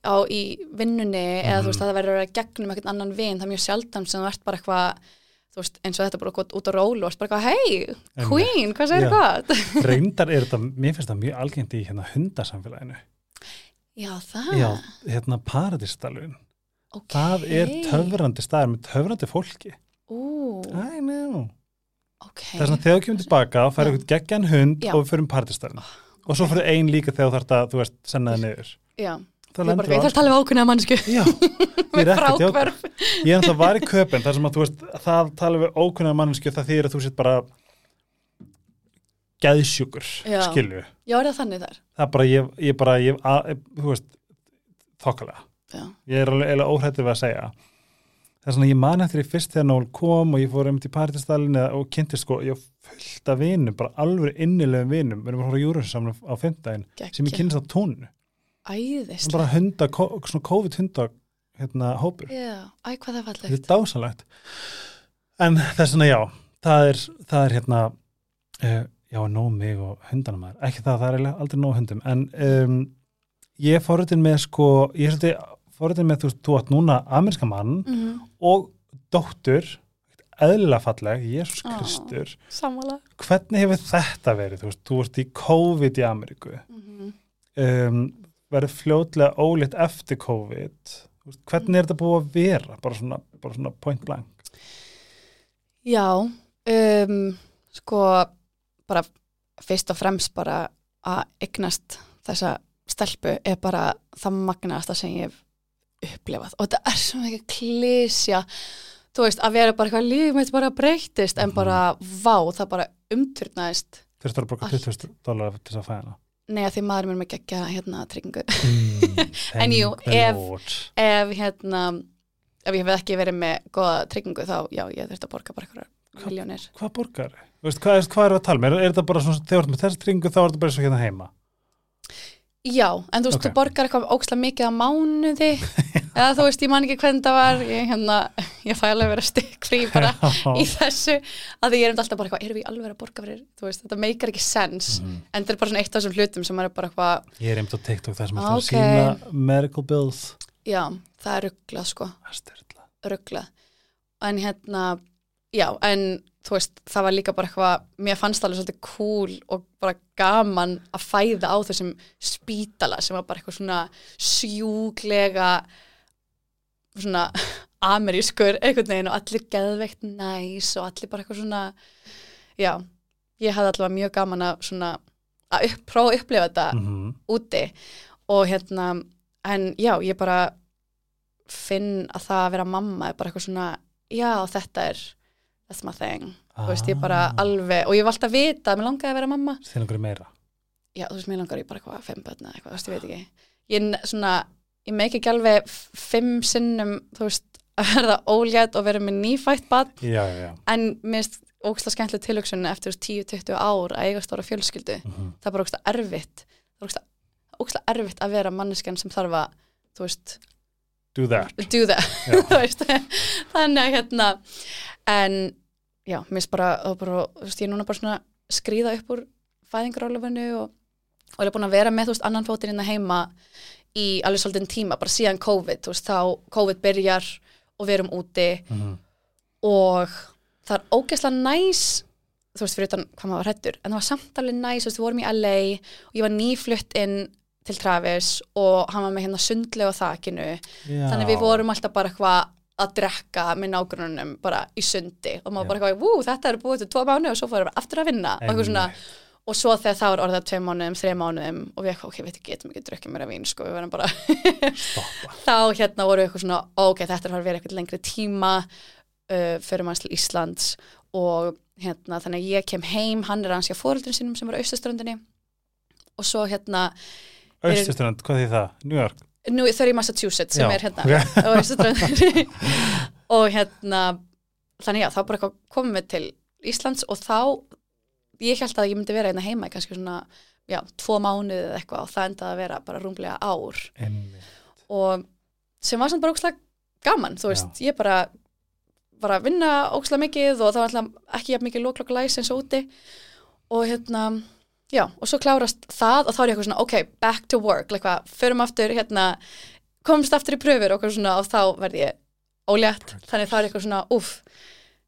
á í vinnunni eða þú veist að það verður að vera gegnum eitthvað annan vin, það er mjög sjaldan sem þú ert bara eitthvað þú veist, eins og þetta bara gott út á rólu og ert bara eitthvað, hey, queen, hvað segir hvað? Reyndar er þetta, mér finnst það mjög algengt í hérna hundasamfélaginu. Já, það, Já, hérna paradísdalun. ok Það er töfrandi staðar með töfrandi fólki. Ú, I know. ok Það er svona þegar þú kemur tilbaka, fær Já. eitthvað geggjan hund Já. og við förum paradísdalun. Og svo fyrir ein líka þegar þú þarft að, þú veist, senna það niður. Já, Það lendur ég þarf að tala við ákveðna mannsku Já, ég er ekki að djóka. frákverf Ég er náttúrulega var í köpinn þar sem að þú veist, það tala við ókunnar mannsku það þýðir að þú sett bara geðsjúkur, Já. skilju. Já, er það þannig þar? Það er bara, ég, ég bara, ég, að, þú veist, þokkalega. Já, Ég er alveg óhrættur við að segja. Það er svona, ég man eftir í fyrst þegar Nól kom og ég fór einmitt í Parítastalinn og kynntist sko, ég var fullt af vinum, bara alveg innilegum vinum, við erum að hóra júrun saman á fimmtæðin, sem ég kynnist á tónu. Æðist bara hunda, svona COVID hunda hérna hópur. Já, æ, hvað það er Þetta fallegt er dásalegt. En þess vegna já, það er, það er hérna, uh, já, nóg mig og hundana maður. Ekki það, það er aldrei nóg hundum. En um, ég er forritin með sko, ég er svolítið forritin með, þú þú átt núna ameríska mann mm og dóttur, eðlilega falleg, Jésús. Kristur. Sammála Hvernig hefur þetta verið? Þú veist, þú ert í COVID í Ameríku. mm Um, verður fljótlega ólitt eftir COVID. Veist, Hvernig er þetta búið að vera? Bara svona, bara svona point blank. Já, um, sko bara fyrst og fremst bara að eignast þessa stelpu er bara það magnaðasta sem ég hef upplifað og þetta er svo mikið klísja þú veist, að vera bara eitthvað líf mitt bara breytist en bara vá, það bara umturnaðist Þurftur að borga Allt. 20 dólar til þess að fæða hana. Nei, að því maður mér með gegja hérna tryggingu Mm, En jú, ef- ef hérna ef ég hef ekki verið með góða tryggingu þá já, ég þurft að borga bara eitthvað miljónir Hvað borgar? Veist, hvað, er, hvað er að tala með? Er, er þetta bara svona, þegar þú ert með þess tringu þá er þetta bara svo hérna heima? Já, en þú veist, Ok. þú borgar eitthvað ókslega mikið á mánuði. Eða þú veist, ég man ekki hvernig það var. Ég, hérna, ég fæ alveg vera stykk frí bara í þessu. Að því ég er um alltaf bara eitthvað, erum við alveg að borga fyrir þú veist, þetta meikar ekki sens. Mhm. en þetta er bara svona eitt af þessum hlutum sem er bara eitthvað Ég er einmitt á TikTok þar sem alltaf að ok. sína medical bills. Já, það er rugglað sko, rugglað en hérna, já, en þú veist, það var líka bara eitthvað mér fannst það alveg svolítið cool og bara gaman að fæða á þessum spítala sem var bara eitthvað svona sjúglega svona amerískur einhvern veginn og allir geðveikt næs og allir bara eitthvað svona já, ég hafði allavega mjög gaman að svona að upp, prófa að upplifa þetta Mhm. úti og hérna en já, ég bara finn að það að vera mamma er bara eitthvað svona, já þetta er that's my thing, þú veist ég Ah. alveg, og ég var alltaf að vita að mér langaði að vera mamma. Þeir einhverju meira? Já, þú veist, mér langar ég bara eitthvað fimm börn eða eitthvað, þú veist, ég veit ekki. Ég svona, ég meik ekki alveg fimm sinnum, þú veist að verða ólétt og vera með nýfætt barn. Já, já, já. En mér finnst ógstlega skemmtileg tilhugsun eftir 10-20 ár að eiga stóra fjölskyldu. Mhm. það er bara ógstlega erfitt. Er ógstlega erfitt að vera manneskjan sem þarf að, þú veist Do that. do that. Þannig að hérna en já, mér finnst bara, bara þú veist, ég er núna bara svona að skríða upp úr fæðingarálefinu og, og er búin að vera með, þú veist, annan fótinn innan heima í alveg svolítið tíma, bara síðan COVID, þú veist, þá COVID byrjar og við erum úti Mhm. og það er ógeðslega næs þú veist, fyrir utan hvað maður var hrættur en það var samt alveg næs, þú veist, við vorum í LA og ég var nýflutt inn til Travis og hann var með hérna sundlega á þakinu Já. þannig við vorum alltaf bara eitthvað að drekka með nágrunum bara í sundi. Og maður bara eitthvað, þetta er búið til tvo mánu og svo fórum við aftur að vinna. Og, eitthvað svona, og svo þegar það var orðið tvei mánuðum, þrei mánuðum og við eitthvað, ok, við getum ekki drukkið meira vín sko, við verðum bara þá hérna voru við eitthvað svona, ok, þetta er að að vera eitthvað lengri tíma uh, fyrir manns til Íslands. Og hérna, þannig að ég kem heim, hann er hans hjá fóreldrin sínum sem var á austaströndinni og svo hérna, Östuströnd, hvað því það? New York nú þau eru í Massachusetts sem Já, er hérna ok. á austaströndinni og hérna, þannig já, þá bara komum við til Íslands og þá, ég held að ég myndi vera hérna heima í kannski svona, já, tvo mánuði eða eitthvað og það endaði að vera bara rúmlega ár. Einmitt. og sem var samt bara ókslega gaman, þú veist, ég bara bara að vinna ókslega mikið og það var alltaf ekki mikið loklokk læs eins og úti. Og hérna já, og svo klárast það og þá er ég eitthvað svona ok, back to work, eitthvað, förum aftur hérna, komst aftur í pröfur og eitthvað svona og þá verði ég ólétt. Þannig þá er eitthvað svona, uff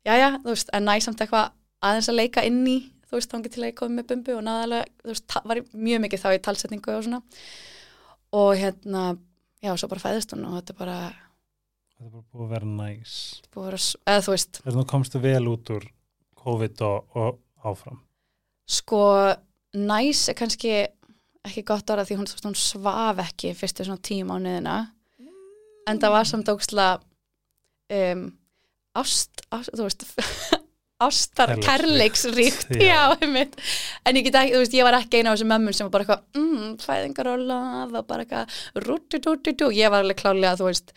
jæja, þú veist, en næsamt eitthvað aðeins að leika inn í, þú veist, þá til að ég komið með bumbu og náðalega, þú veist, var ég mjög mikið þá í talsetningu og svona. Og hérna, já, svo bara fæðist hún og þetta bara Þetta bara búið að vera næs. Búið að vera, eða þú veist, Þegar nú komstu vel út úr COVID og, og áfram. Sko næs er kannski ekki gott orða því hún, hún svaf ekki fyrstu svona tíu mánuðina en það var samt óksla um, ást, ást þú veist ástar, Kærleiksríkt. Já. einmitt en ég get ekki, þú veist, ég var ekki eina af þessum mömmun sem var bara eitthvað, mm, fæðingar og laf og bara eitthvað, rúti ég var alveg klálega, þú veist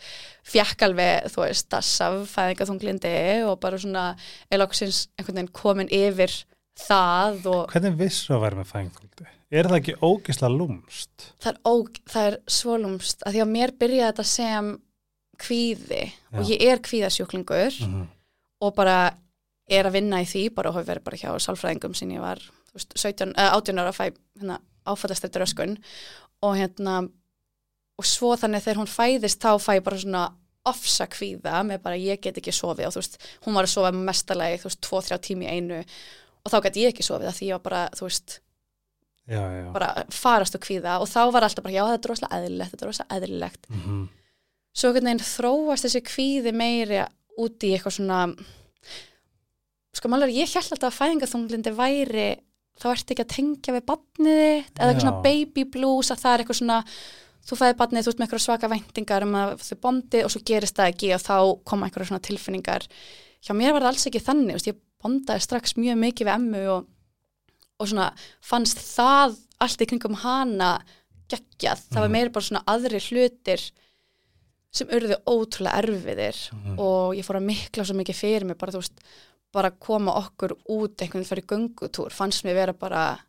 fjekk alveg, þú veist, dassaf fæðingaþunglindi og bara svona eloksins einhvern veginn komin yfir það og Hvernig vissu að vera með fængþóldi? Er það ekki ógisla lúmst? það er, óg, það er svolumst að því að mér byrjaði þetta sem kvíði og Já. ég er kvíðasjúklingur Mm -hmm. og bara er að vinna í því bara og hafi verið bara hjá sálfræðingum sem ég var veist, 17, uh, 18 ára að fæ hérna, áfættast eftir öskun og hérna og svo þannig þegar hún fæðist þá fæ ég bara svona ofsa kvíða með bara ég get ekki sofið og þú veist, hún var að sofa mestalagi, þú veist, 2-3 tími einu og þá get ég ekki sofið að því ég var bara, þú veist, Já, já. bara farast og kvíða og þá var alltaf bara, já þetta er rosalega eðlilegt, þetta er rosalega eðlilegt Mm -hmm. svo einhvern veginn þróast þessi kvíði meiri út í eitthvað svona sko málega ég held alltaf að fæðingaþunglindi væri þá ertu ekki að tengja við badnið þitt eða eitthvað svona baby blues að það er eitthvað svona þú fæði badnið, þú ert með eitthvað svaka væntingar um að þau bondi og svo gerist það ekki og þá koma eitthvað svona tilfinningar hjá mér var það alls ekki þannig ég bondaði strax mjög mikið við emmu og, og svona fannst það allt í kringum hana geggjað, það var Mhm. meira bara svona aðri hlutir sem urðu ótrúlega erfiðir Mhm. og ég fór að mikla svo mikið fyrir mig bara þú veist, bara koma okkur út einhvern veginn fyrir göngutúr, fannst mér vera bara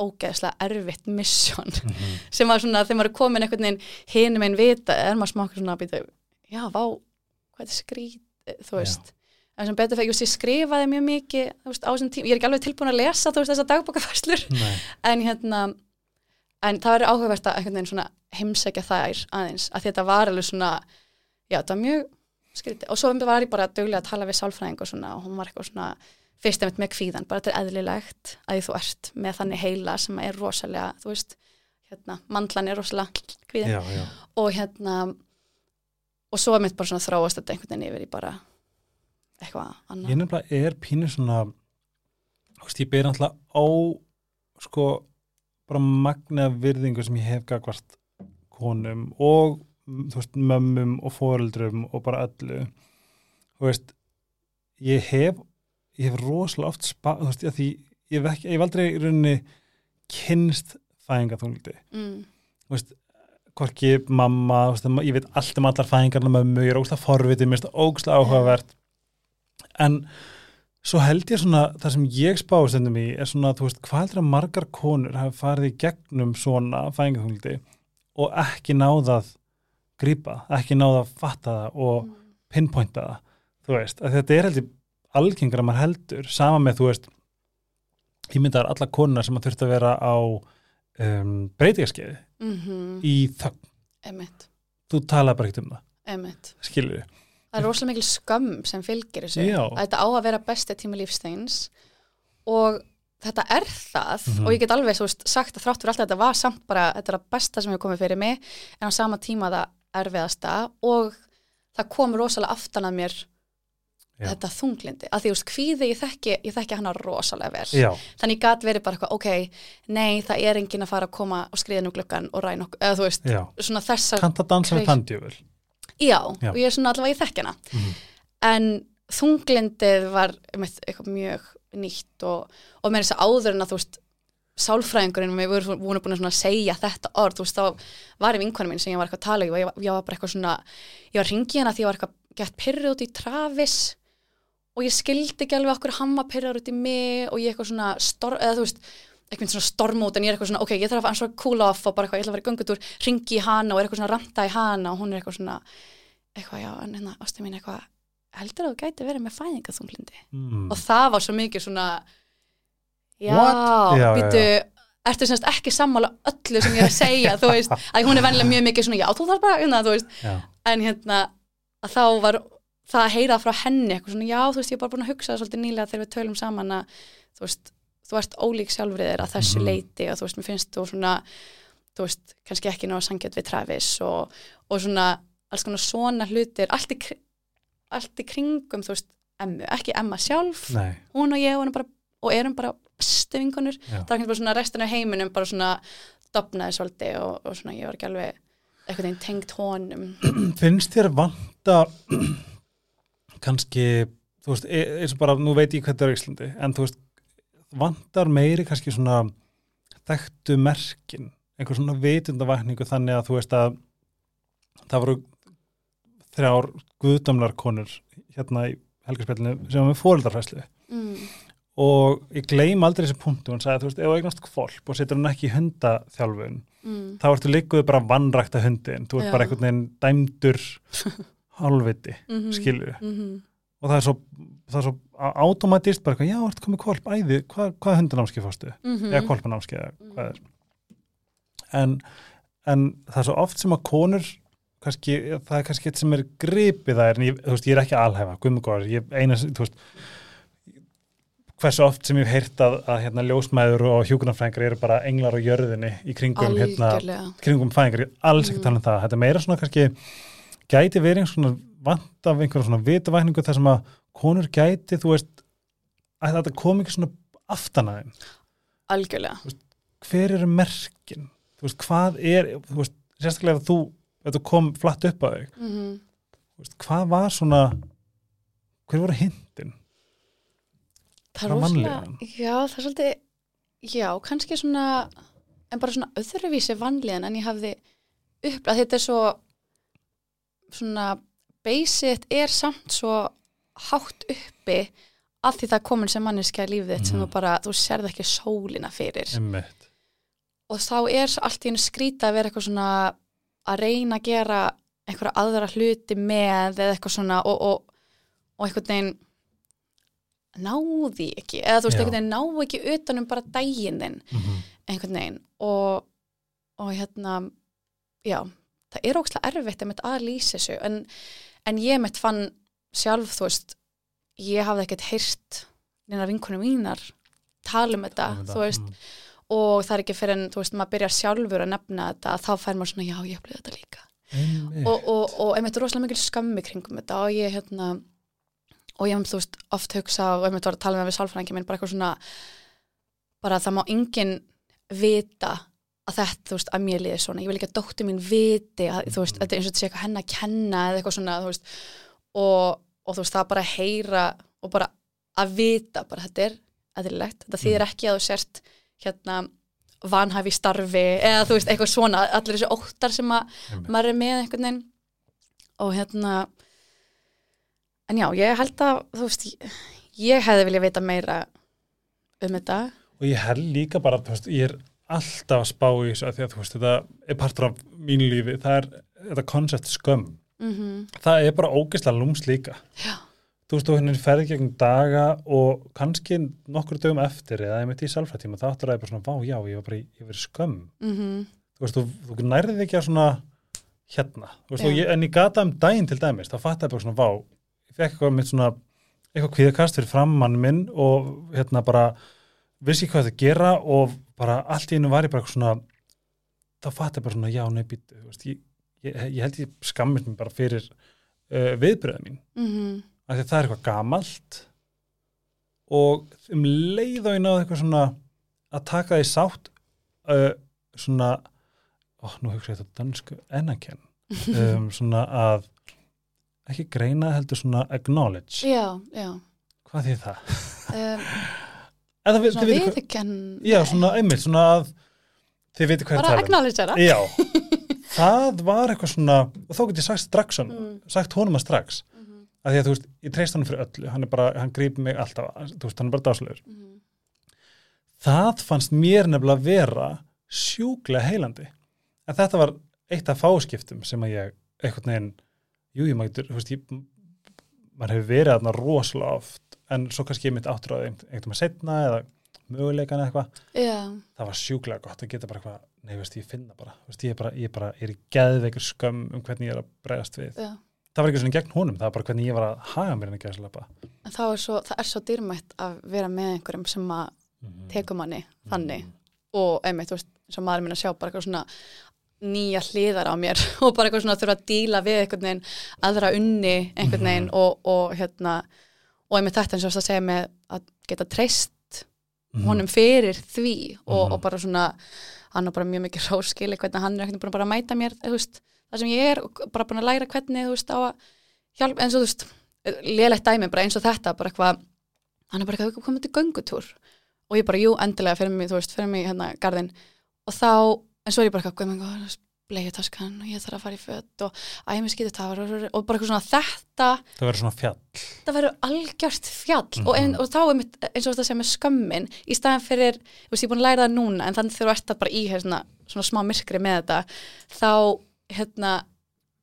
ógeðslega erfitt mission Mhm. sem var svona, þegar maður er komin einhvern veginn hinum einn vita, er maður smakkur svona að býta, já, vá, hvað er skrít, þú veist en sem betur fyrir, ég skrifaði mjög mikið veist, á þessum tíma, ég er ekki alveg tilbúin að lesa veist, þessar dagbókafæslur, en hérna en það verður áhugavert að heimsækja þær aðeins, að þetta var alveg svona, já, það var mjög skrítið, og svo var ég bara duglega að tala við sálfræðing og svona, og hún var eitthvað svona fyrst einmitt með kvíðan, bara þetta er eðlilegt að þú ert með þannig heila sem er rosalega, þú veist, hérna mandlan er rosalega kvíðin Já, já. og hérna og svo er mitt bara svona þróast þetta einhvern veginn yfir í bara eitthvað Ég annað nefnilega er pínu svona þú veist, ég ber alltaf á sko bara magna virðingu sem ég hef gagvart konum og þú veist, mömmum og foreldrum og bara öllu. Þú veist ég hef, ég hef rosalega oft spa, þú veist, ég, því ég hef, ekki, ég hef aldrei í rauninni kynst fæðingaþungliti mm, þú veist, hvorki mamma, veist, ég veit allt um allar fæðingarna mömmu, ég er ógslag forvitið, mér finnst það ógslag áhugavert en svo held ég svona, það sem ég spáði stundum í er svona, þú veist, hvað heldur að margar konur hafi farið í gegnum svona fæðingarþungliti og ekki náðað grípa, ekki náðað fatta það og pinpointa það, þú veist, að þetta er heldur algengra maður heldur, sama með, þú veist ég myndar alla konar sem að þurft að vera á um, breytingaskeiði mm í þögn, emitt, þú talaði bara ekkert um það. Emitt við, það er rosalega mikil skömm sem fylgir þessu. Já. að þetta á að vera besti tími lífsteins og þetta er það Mhm. og ég get alveg veist, sagt að þrátt fyrir allt þetta var samt bara, þetta er að besta sem hefur komið fyrir mig en á sama tíma það erfiðasta og það kom rosalega aftan að mér Já. þetta þunglindi, að því veist, kvíði ég þekki, ég þekki hana rosalega vel. Já, þannig gat verið bara eitthvað, ok, nei það er enginn að fara að koma og skriða nú gluggan og ræna okkur, eða þú veist, já. svona þessar kannt að dansa við Kreis- tandjöful já, Já. og ég er svona allavega ég þekki hana Mhm. en þunglindið var einmitt, eitthvað mjög nýtt og, og með þess að áður en að þú veist sálfræðingurinn, við vorum voru búin að segja þetta orð, þú veist, þá var ég vinkvæður mín sem ég var eitthvað að tala, og ég, ég var bara eitthvað svona ég var ringið hana því ég var eitthvað gett pyrrið út í Travis og ég skildi ekki alveg okkur hann var pyrraður út í mig og ég eitthvað svona stor, eða þú veist, eitthvað svona stormút en ég er eitthvað svona, ok, ég þarf að ansvara cool off og bara eitthvað, ég ætla að fara í göngutúr, ringi í hana og er eitthvað svona ranta í hana og hún er eitthvað svona eitthvað, já, en hérna, ástu mín eitthvað heldur að þú gæti verið með fæðingaþunglindi mm. og það var svo mikið svona já? Já, já, býtu ertu semst ekki sammála öllu sem ég er að segja þú veist, að hún er vennilega mjög mikið svona já, þú þarf bara, hérna, þú veist, já, en hérna að þá var það að heyra frá henni eitthvað svona, já, þú veist, ég er bara búin að hugsa það svolítið nýlega þegar við tölum saman að þú veist, þú ert ólík sjálfrið þér að þessu Mhm. leiti og þú veist, mér finnst þú svona þú veist, kannski ekki ná að sangja við Travis og, og svona alls konar svona hlutir, allt í, allt í kringum, þú veist, emmu, ekki emma sjálf, nei, hún og ég og, bara, og erum bara bestu vinkonur Já. það er ekki bara svona restin af heiminum bara svona dopnaði svolítið og, og svona ég var ekki alveg eitthvað veginn tengt honum finnst þér vanta kannski þú veist, e- eins og bara, nú veit ég hvað það er á Íslandi, en þú veist vantar meiri kannski svona þekktu merkin, einhver svona vitundavakningu þannig að þú veist að það voru þrjár guðdömlar konur hérna í helgarspillinu sem var með fóreldarfæslu mm. og ég gleym aldrei þessi punktu hún sagði, þú veist, ef þú eignast kvolp og setur hann ekki í hundaþjálfun Mm. þá ertu líkuð bara að vannrækta hundin þú ert Já. bara einhvern veginn dæmdur hálfviti, Mm -hmm. skilju mm -hmm. Og það er svo, það er svo automatist bara, eitthvað, já, ertu komið kvolp, æði hvað, hvað hundanámski fórstu, Mhm. eða kvolpanámski eða hvað er. En, en það er svo oft sem að konur kannski, það er kannski eitt sem er gripið það er, en ég, þú veist, ég er ekki alhæfa guðmugóður, ég eina, þú veist hversu oft sem ég hef heyrt að, að hérna, ljósmæður og hjúkunarfrængar eru bara englar á jörðinni í kringum hérna, kringum fæðingar, ég er alls ekki Mm. að tala um það. Þetta meira svona kannski gæti verið svona vant af einhverjum svona vitavækningu þar sem að konur gæti þú veist, að þetta kom ekki svona aftan að þeim, algjörlega hver eru merkin þú veist, hvað er þú veist, sérstaklega ef þú, ef þú kom flatt upp að þig, mm -hmm. þú veist, hvað var svona hver voru hindin það er vanlíðan. já, það er svolítið já, kannski svona en bara svona öðruvísi vanlíðan en ég hafði upp að þetta er svo svona basic er samt svo hátt uppi að því það komin sem manneskja lífið þitt sem Mhm. þú bara, þú sérð ekki sólina fyrir einmitt, og þá er allt í hennu skrýta að vera eitthvað svona að reyna að gera einhverja aðra hluti með eða eitthvað svona og, og, og einhvern veginn náði ekki eða þú veist, Já. einhvern veginn ná ekki utanum bara daginn þinn Mhm. einhvern veginn og, og hérna já, það er ógslag erfitt að lýsa þessu en, en ég mitt fann sjálf þú veist, ég hafði ekkert heyrt neina vinkunum mínar tala um þetta, Um þetta, þú veist mm. og það er ekki fyrir en, þú veist, maður byrjar sjálfur að nefna þetta, þá fær maður svona, já, ég upplýði þetta líka Einmitt. og, og, og einmitt rosalega mikil skammi kringum þetta og ég hérna og ég hef, þú veist, oft hugsa og einmitt var að tala með við sálfræðingi minn, bara eitthvað svona bara það má enginn vita að þetta, þú veist, að mér liði svona. Ég vil ekki að dóttir mín viti að, þú veist, þetta er eins og þetta sé eitthvað henn að kenna eða eitthvað svona, þú veist. Og, og þú veist, það bara að heyra og bara að vita, bara þetta er eðlilegt, þetta þýðir ekki að þú sért hérna vanhæfi starfi eða þú veist, eitthvað svona. Allir þessi óttar sem að maður er með einhvern veginn. Og hérna en já, ég held að þú veist, ég, ég hefði vilja vita meira um þetta. Og ég held líka bara, þú veist, ég er alltaf að spá í þessu að því að þú veist, þetta er partur af mínu lífi, það er þetta koncept skömm, mm það er bara ógeðslega lúms líka. Já. þú veist, þú henni ferði gegn daga og kannski nokkur dögum eftir eða ég mitt í sálfrættíma, þá áttur það bara svona, vá, já, ég var bara í, ég var í skömm. Mm þú veist, þú, þú nærðið ekki að svona hérna, þú veist, ég, en ég gata um daginn til dæmis, þá fatt ég bara svona, vá ég fekk eitthvað mitt svona eitthvað kvíðakast fyrir frammann minn og hérna bara, vissi ekki hvað það gera og bara allt í einu var ég bara svona þá fatt ég bara svona, já, veist, ég, ég, ég held ég skammist mér bara fyrir uh, viðbröða mín -hmm. af því að það er eitthvað gamalt og um leið og ég náði eitthvað svona að taka því sátt uh, svona ó, nú hugsa ég þetta dansku ennakenn um, svona að ekki greina heldur svona acknowledge já, já hvað því það? um, Eða, svona viðkenn já, svona einmitt, svona að þið veitir hvað ég bara tala um. acknowledge já, það var eitthvað svona og þó get ég sagt strax hann, Mm. sagt honum að strax Mhm, af því að þú veist, ég treyst hann fyrir öllu hann er bara, hann grípur mig alltaf þú veist, hann er bara dáslegur mhm. það fannst mér nefnilega að vera sjúklega heilandi. En þetta var eitt af fáskiptum sem að ég einhvern veginn jú, ég mætur, þú veist, ég maður hefur verið þarna rosalega oft en svo kannski ég mitt áttur á einhvern veginn setna eða möguleikan eitthvað. Það var sjúklega gott að geta bara eitthvað nei, veist, ég finna bara, veist, ég er bara, ég bara er í geðveikur skömm um hvernig ég er að bregðast við. Já. Það var ekki svona gegn honum, það var bara hvernig ég var að haga mér en ekki að slappa er svo, það er svo dýrmætt að vera með einhverjum sem að Mhm. tekum manni þannig. Og einmitt, þú veist, og maður minn að sjá bara eitthvað svona nýja hliðar á mér og bara eitthvað svona þurfa að díla við einhvern veginn aðra unni einhvern veginn Mhm. og, og hérna og einmitt þetta eins og það segja með að geta treyst Mhm. honum fyrir því og, Mhm. og bara svona hann er bara mjög mikið ráskili hvernig hann er veginn búin að mæta mér veist, það sem ég er og bara búin að læra hvernig veist á að hjálpa eins og þú veist lélegt dæmi bara eins og þetta bara eitthvað hann er bara eitthvað komið til göngutúr og ég bara jú endilega fyrir mig þú veist fyrir mig hérna garðin og þá en svo er ég bara eitthvað guð minn góður bleiðu taskan og ég þarf að fara í fött og æmi skýtu tafar og, og bara eitthvað svona þetta það verður svona fjall. Það verður algjört fjall og, ein, Mhm. og þá er mitt, eins og þetta sem er skömmin í staðan fyrir, þú veist, ég er búin að læra það núna en þannig þegar þú ert það bara í hérna, svona smá myrkri með þetta þá hérna,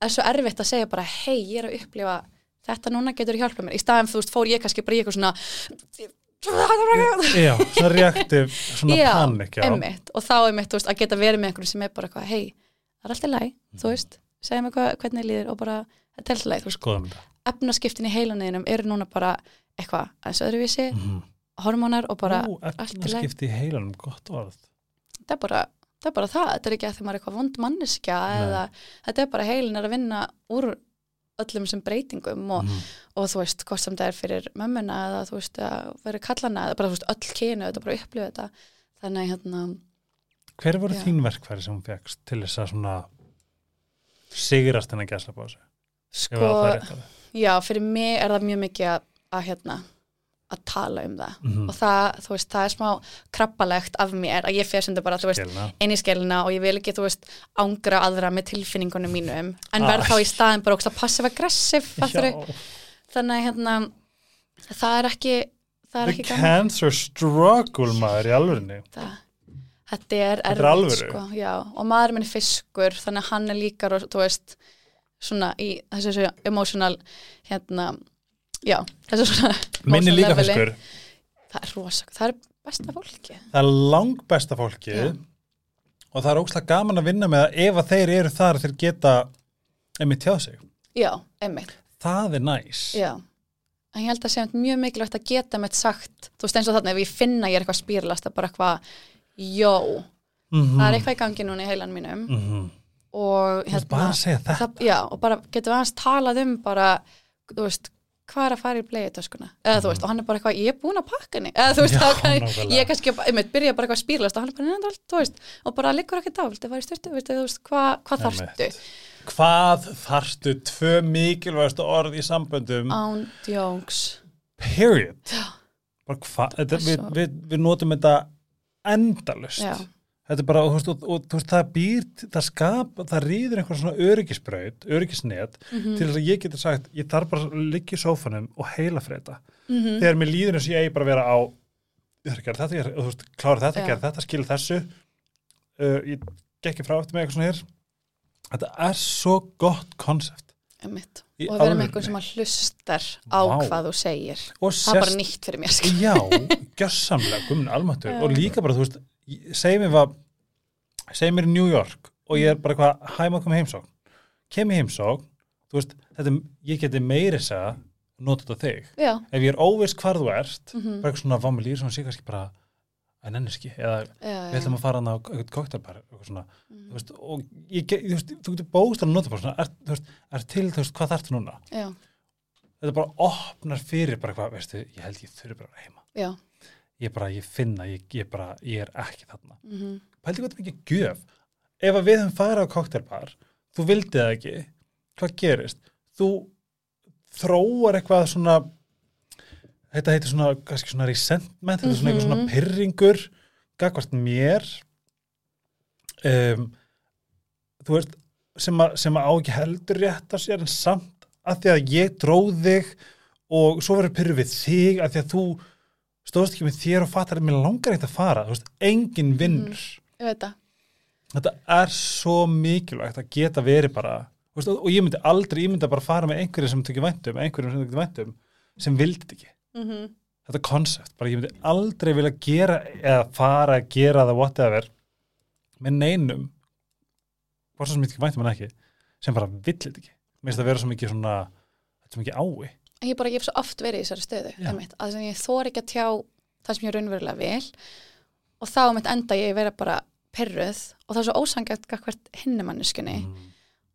er svo erfitt að segja bara, hei, ég er að upplifa þetta núna getur hjálpað mér, í staðan þú veist, fór ég kannski bara í eitthvað svona já, svona reaktiv, svona panik og þá er mitt, veist, að geta verið með einhverjum sem er bara eitthvað, hei, það er alltaf læg þú veist, segja mér hvað, hvernig líður og bara, þetta er alltaf læg, efnaskiptin í heilaneginum eru núna bara eitthvað, eins og öðruvísi mm. hormónar og bara, Ó, efnaskipti í heilanum, gott orð það er bara það er bara það, þetta er ekki að maður er eitthvað vond manneskja Nei. eða þetta er bara heilin er að vinna úr öllum sem breytingum og, mm. og þú veist, hvort sem það er fyrir mömmuna eða þú veist, að vera kallana eða bara þú veist, öll kynu, þetta bara upplifa þetta þannig hérna, hver voru Já. þín verkfæri sem hún fegst til þess að svona sigrast henni að gæsla bá sig sko já, fyrir mig er það mjög mikið að, að hérna, að tala um það mm. og það, þú veist, það er smá krabbalegt af mér að ég fer sem þetta bara, þú veist, í skellina og ég vil ekki, þú veist, ángra aðra með tilfinningunum mínum, en Ah. verð þá í staðin bara ógst að passive-aggressive, fattarðu? Já, þannig að hérna, það er ekki, það er the ekki gaman. cancer struggle maður í alvörinni Það, þetta er er alvöru. sko, já, og maður minn er fiskur þannig að hann er líka, ros- þú veist svona í þessu emotional hérna, já þessu svona minni emotional líka leveli. fiskur. Það er rosa, það er besta fólki það er langbesta fólkið. Já. og það er ógslag gaman að vinna með það ef að þeir eru þar þeir geta einmitt tjáð sig. Já, einmitt, það er næs. Já. En ég held að sé mjög mikilvægt að geta með sagt, þú veist eins og þarna ef ég finna að ég er eitthvað spýrlast að bara eitthvað jó, Mhm. það er eitthvað í gangi núna í heilan mínum. Mhm. og bara að segja þetta. það, já, og bara getum við aðeins talað um bara, þú veist hvað er að fara í bleiðutöskuna eða þú veist, og hann er bara eitthvað, ég er búin að pakka henni. Eða þú veist, Já, kann, ég kannski einmitt, byrja bara eitthvað spýrlast og hann er bara, neina, þú veist. Og bara liggur ekkert á, viltu fara í styrtu, þú veist hvað, Einmitt. þarftu, hvað þarftu? Tvö mikilvægastu orð í samböndum. Án djóngs period. Hvað, þetta, við, við, við notum þetta endalust þetta er bara, og, þú veist, það býr það skapa, það rýður einhver svona öryggisbraut, öryggisnet Mhm. til þess að ég geti sagt, ég þarf bara að liggja í sófanum og heila freda Mhm. þegar mér líður eins og ég eigi bara að vera á þetta, ég, þú veist, klára þetta, Já. gera þetta skilja þessu uh, ég gekki frá eftir mig eitthvað svona hér þetta er svo gott konsept einmitt. Í og að vera með einhvern sem að hlustar á Vá. hvað þú segir. Og það er bara nýtt fyrir mér sko. já, gjössamlega gumin almatur og líka bara, þú veist segjum mér var segjum mér í New York og ég er bara eitthvað hæma að koma heimsókn? Kem í heimsókn, þú veist þetta, ég geti meiri segja nota þetta þig, já, ef ég er óviss hvar þú ert mhm, bara eitthvað svona líður svona sé kannski bara að nenniski, eða já, við ætlum að fara hann á eitthvað þú veist, og ég, þú veist, þú getur bóst að nota bara svona, er, þú veist, er til, þú veist, hvað þarftu núna? Já, þetta bara opnar fyrir bara eitthvað, veistu, ég held ég þurfi bara að heima. Já. Ég bara, ég finna, ég, ég bara, ég er ekki þarna. Mhm, pældi hvað þetta er ekki gjöf. Ef að við höfum farið á koktelbar þú vildi það ekki, hvað gerist? Þú þróar eitthvað svona þetta heitir svona, kannski svona resentment þetta er svona eitthvað svona Mhm. pyrringur gagvart mér. Um, þú veist sem að, sem að á ekki heldur rétt að sér en samt að því að ég dróð þig og svo verður pyrru við þig að því að þú stóðst ekki með þér og fattar að mér langar eitt að fara, þú veist, engin vinnur. Ég veit það. Þetta er svo mikilvægt að geta verið bara þú veist, og ég myndi aldrei, ég myndi bara fara með einhverju sem tökja væntum, einhverjum sem tökja væntum sem vildi þetta ekki, mhm, þetta konsept bara ég myndi aldrei vilja gera eða fara að gera það whatever með neinum hvort svo sem ég tökja væntum en ekki sem bara vill þetta ekki, mér finnst það vera svo mikið svona þetta er mikið ái ég bara, ég hef svo oft verið í þessari stöðu, Já. einmitt, að ég þor ekki að tjá það sem ég raunverulega vil og þá mitt enda ég að vera bara perruð og það er svo ósangjöld hvert hinnumanniskunni mm.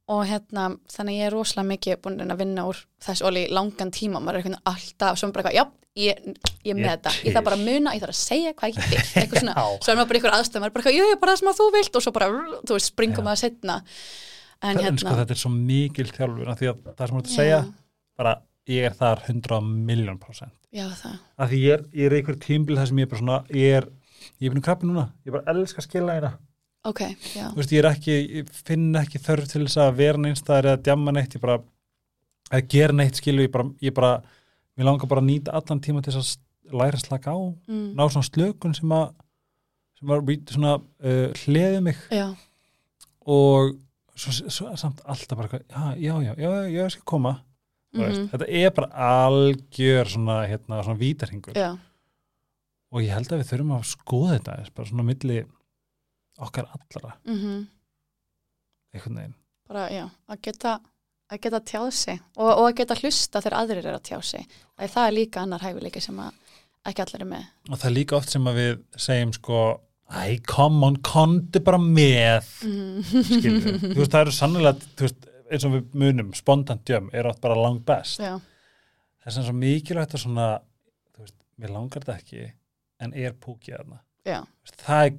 Og hérna, þannig að ég er rosalega mikið búin að vinna úr þess og í langan tíma, maður er veginn alltaf sem bara eitthvað, já, ég, ég með þetta. Ég þarf bara að muna, ég þarf að segja hvað ég vil. Eitthvað svona, svo er maður bara ykkur aðstöð maður er bara eitthvað, já, ég er bara það sem að þú vilt. Og svo bara, þú veist, springum maður setna en hérna sko þetta er svo mikil þjálfur því að það sem þú ert að segja bara ég er þar 100 miljón prósent. Já, það, af því ég er, ég er ok, já. Þú veist, ég ekki, ég finn ekki þörf til þess að vera neinstæðar eða djamma neitt ég bara, að gera neitt skilu ég bara, ég bara, mér langar bara að nýta allan tíma til þess að læra slaka á mm. ná svona slökun sem að sem var svona uh, hleði mig. Já, og svo, svo samt alltaf bara já, já, já, já, ég skal koma. Mm mhm, þetta er bara algjör svona, hérna, svona vítarhingur já. Og ég held að við þurfum að skoða þetta bara svona milli okkar allra, mhm. Einhvern veginn. Bara, já, að geta að geta tjáð sig og, og að geta hlusta þegar aðrir eru að tjá sig. Að það er líka annar hæfileiki sem að ekki allir er með. Og það er líka oft sem að við segjum sko, æ, come on, kondu bara með. Mm. skilur, þú veist, það eru sannlega þú veist, eins og við munum, spontant djöm er oft bara langt best, já, það er sem svo mikilvægt að svona, þú veist, mér langar þetta ekki en er púkið þarna já, það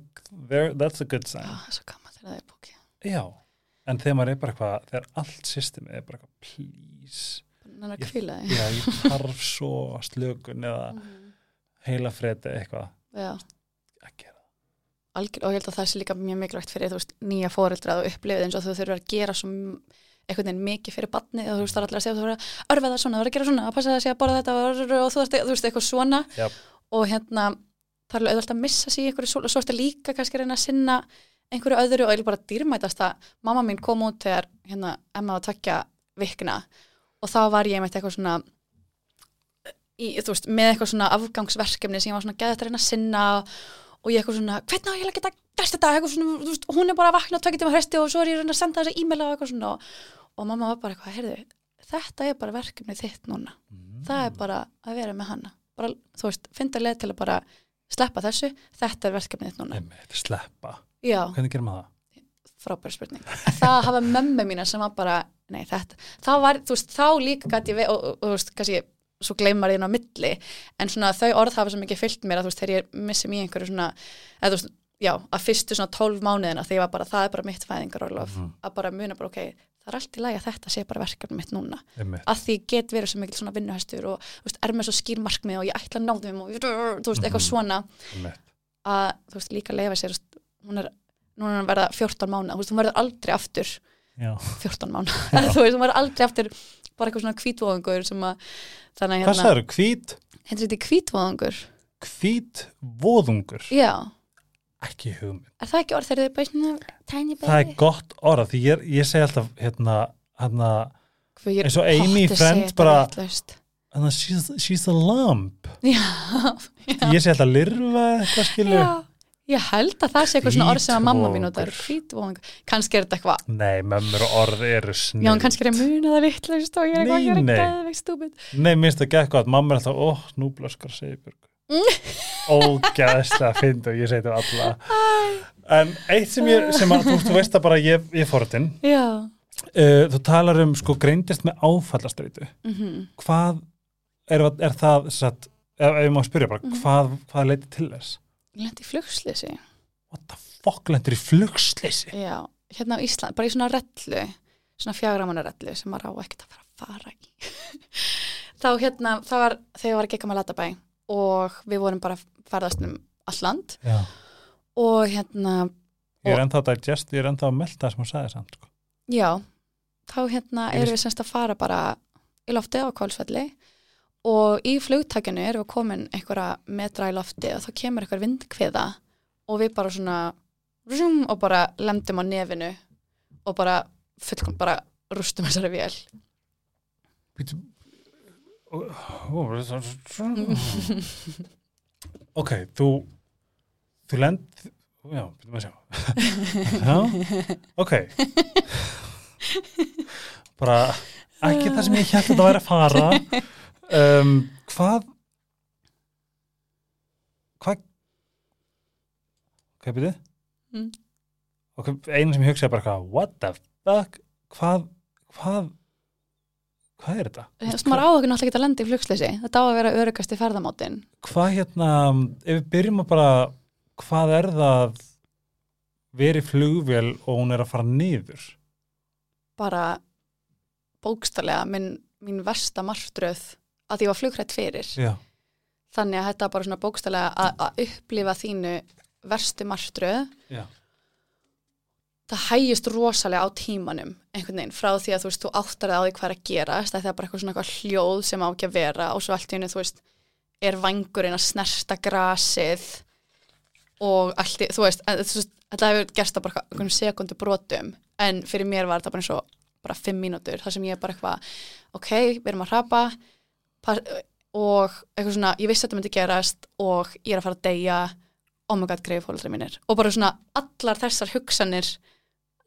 er, that's a good já, sign það er svo gaman þegar það er bóki já, en þegar maður er bara eitthvað þegar allt systemið er bara eitthvað please, þannig að kvíla þig. Já, ég þarf svo slökun eða Mhm. heila fredi eitthvað. Já, að gera algjör, og ég held að það sé líka mjög mikilvægt fyrir þú veist, nýja fóreldra að upplifið eins og þú þurfur að gera svo einhvern veginn mikið fyrir batni og þú veist það er allir að segja þú þurfur að örfa það svona, þú þurfur að gera svona að passa það að segja að borða þetta og, þú, veist, eitthvað svona. Já. og hérna það er alveg auðvitað að missa sig í einhverju sól og svo ertu líka kannski að reyna að sinna einhverju öðru og ég er bara dýrmætast að mamma mín kom út þegar hérna Emma var tvekja vikna og þá var ég með eitthvað svona í, veist, með eitthvað svona afgangsverkefni sem ég var svona geðið að reyna að sinna og ég eitthvað svona, hvernig á ég að geta gert þetta, eitthvað svona, veist, hún er bara að vakna tvekja tíma hresti og svo er ég að reyna að senda þessi e-maila og eitthvað svona og, og mamma var bara eitthvað, heyrðu, þetta er bara verkefni þitt núna. Það er bara að vera með hana. Bara, þú veist, finna leið til að bara sleppa þessu, þetta er verkefnið núna Einmitt, sleppa, já, hvernig gerum maður það? frábær spurning það að hafa mömmu mína sem var bara nei, þetta, þá var, þú veist, þá líka gæti ég, og, og, þú veist, kannski svo gleymar ég inn á milli, en svona þau orð hafa svo mikið fyllt mér að þú veist, þegar ég missum í einhverju svona, eða þú veist, já, að fyrstu svona 12 mánuðina þegar ég var bara, það er bara mitt fæðingarólof, Mhm. að bara muna bara, ok, það er allt í lagi að þetta sé bara verkefni mitt núna Einmitt. að því get verið svo mikil svona vinnuhestur og veist, er með svo skýr markmið og ég ætla að ná þeim og þú veist, eitthvað Mhm. svona Einmitt. að þú veist, líka leifa sér veist, hún er, núna er hann verða 14 mánu þú veist, hún verður aldrei aftur Já. 14 mánu, þú veist, hún verður aldrei aftur bara eitthvað svona kvítvóðungur sem að þannig Hvað að hérna, sagður, hvít, hendur þetta kvítvóðungur hvít voðungur já, ekki hugmynd. Er það ekki orð þegar þið er bara svona tiny baby? Það er gott orða því ég, ég segi alltaf hérna, hérna, ég er eins og Amy að þetta bara- hérna she's, she's a lump. Já, ég segi alltaf lirfa eitthvað skilu já ég held að það sé eitthvað svona orð sem að mamma mín Hvítvóðungur. notar kvítvóðungur, kannski er þetta eitthvað nei, mömmur og orð eru snill Já, en kannski er ég að muna það vitlaust og ég er eitthvað að Nei, gera nei. geðveik stúpid. nei, minnst það gett gott, mamma er alltaf ó, nú blöskar Sigurbjörg ógæðslega fynd og ég segi þetta alla en eitt sem ég, sem að þú, veist að bara ég, ég er forðin uh, þú talar um sko greindist með áfallastreitu Mm hvað er, er það satt, ef, ef ég má spyrja bara, Mhm. hvað, hvað leiti til þess? Lendi í flugslýsi. What the fuck lendur í flugsleysi? Já, hérna á Ísland, bara í svona rellu, svona fjagramanna rellu sem maður á ekkert að fara að fara í. þá hérna, það var þegar ég var að gekka með Latabæ og við vorum bara ferðast um all land Já. og hérna, Ég er ennþá að digest, ég er ennþá að melda það sem hún sagði samt sko. já, þá hérna Ég erum við semst að fara bara í lofti á Kólsvelli og í flugtakinu erum við komin einhverja metra í lofti og þá kemur einhver vindkviða og við bara svona rum, og bara lemdum á nefinu og bara fullkom bara rústum þessari vél Býtu Ó, ó, Ok, þú þú lend Já, býtum að sjá Já, ok bara ekki það sem ég held að það væri að fara um, hvað hvað hvað byrðið? Mm. ok, einu sem ég hugsa er bara hvað, what the fuck hvað, hvað hvað er þetta? Þú veist, maður á okkur náttúrulega ekki að lenda í flugsleysi þetta á að vera örugast í ferðamátin hvað hérna, ef við byrjum að bara hvað er það verið flugvél og hún er að fara niður? Bara bókstarlega minn, mín versta martröð að ég var flugrætt fyrir. Já, þannig að þetta bara svona bókstarlega að, upplifa þínu verstu martröð. Já, það hægist rosalega á tímanum einhvern veginn frá því að þú veist þú áttar það á því hvað er að gerast það er bara eitthvað svona eitthvað hljóð sem á ekki að vera og svo allt í henni þú veist er vangurinn að snerta grasið og allt í, þú veist þetta hefur gerst á bara einhvern sekundu brotum en fyrir mér var þetta bara eins og bara fimm mínútur þar sem ég bara eitthvað ok, við erum að pass, og eitthvað svona, ég vissi að þetta myndi gerast og ég er að fara að deyja oh god, greið fólkdra mínir. Og bara svona allar þessar hugsanir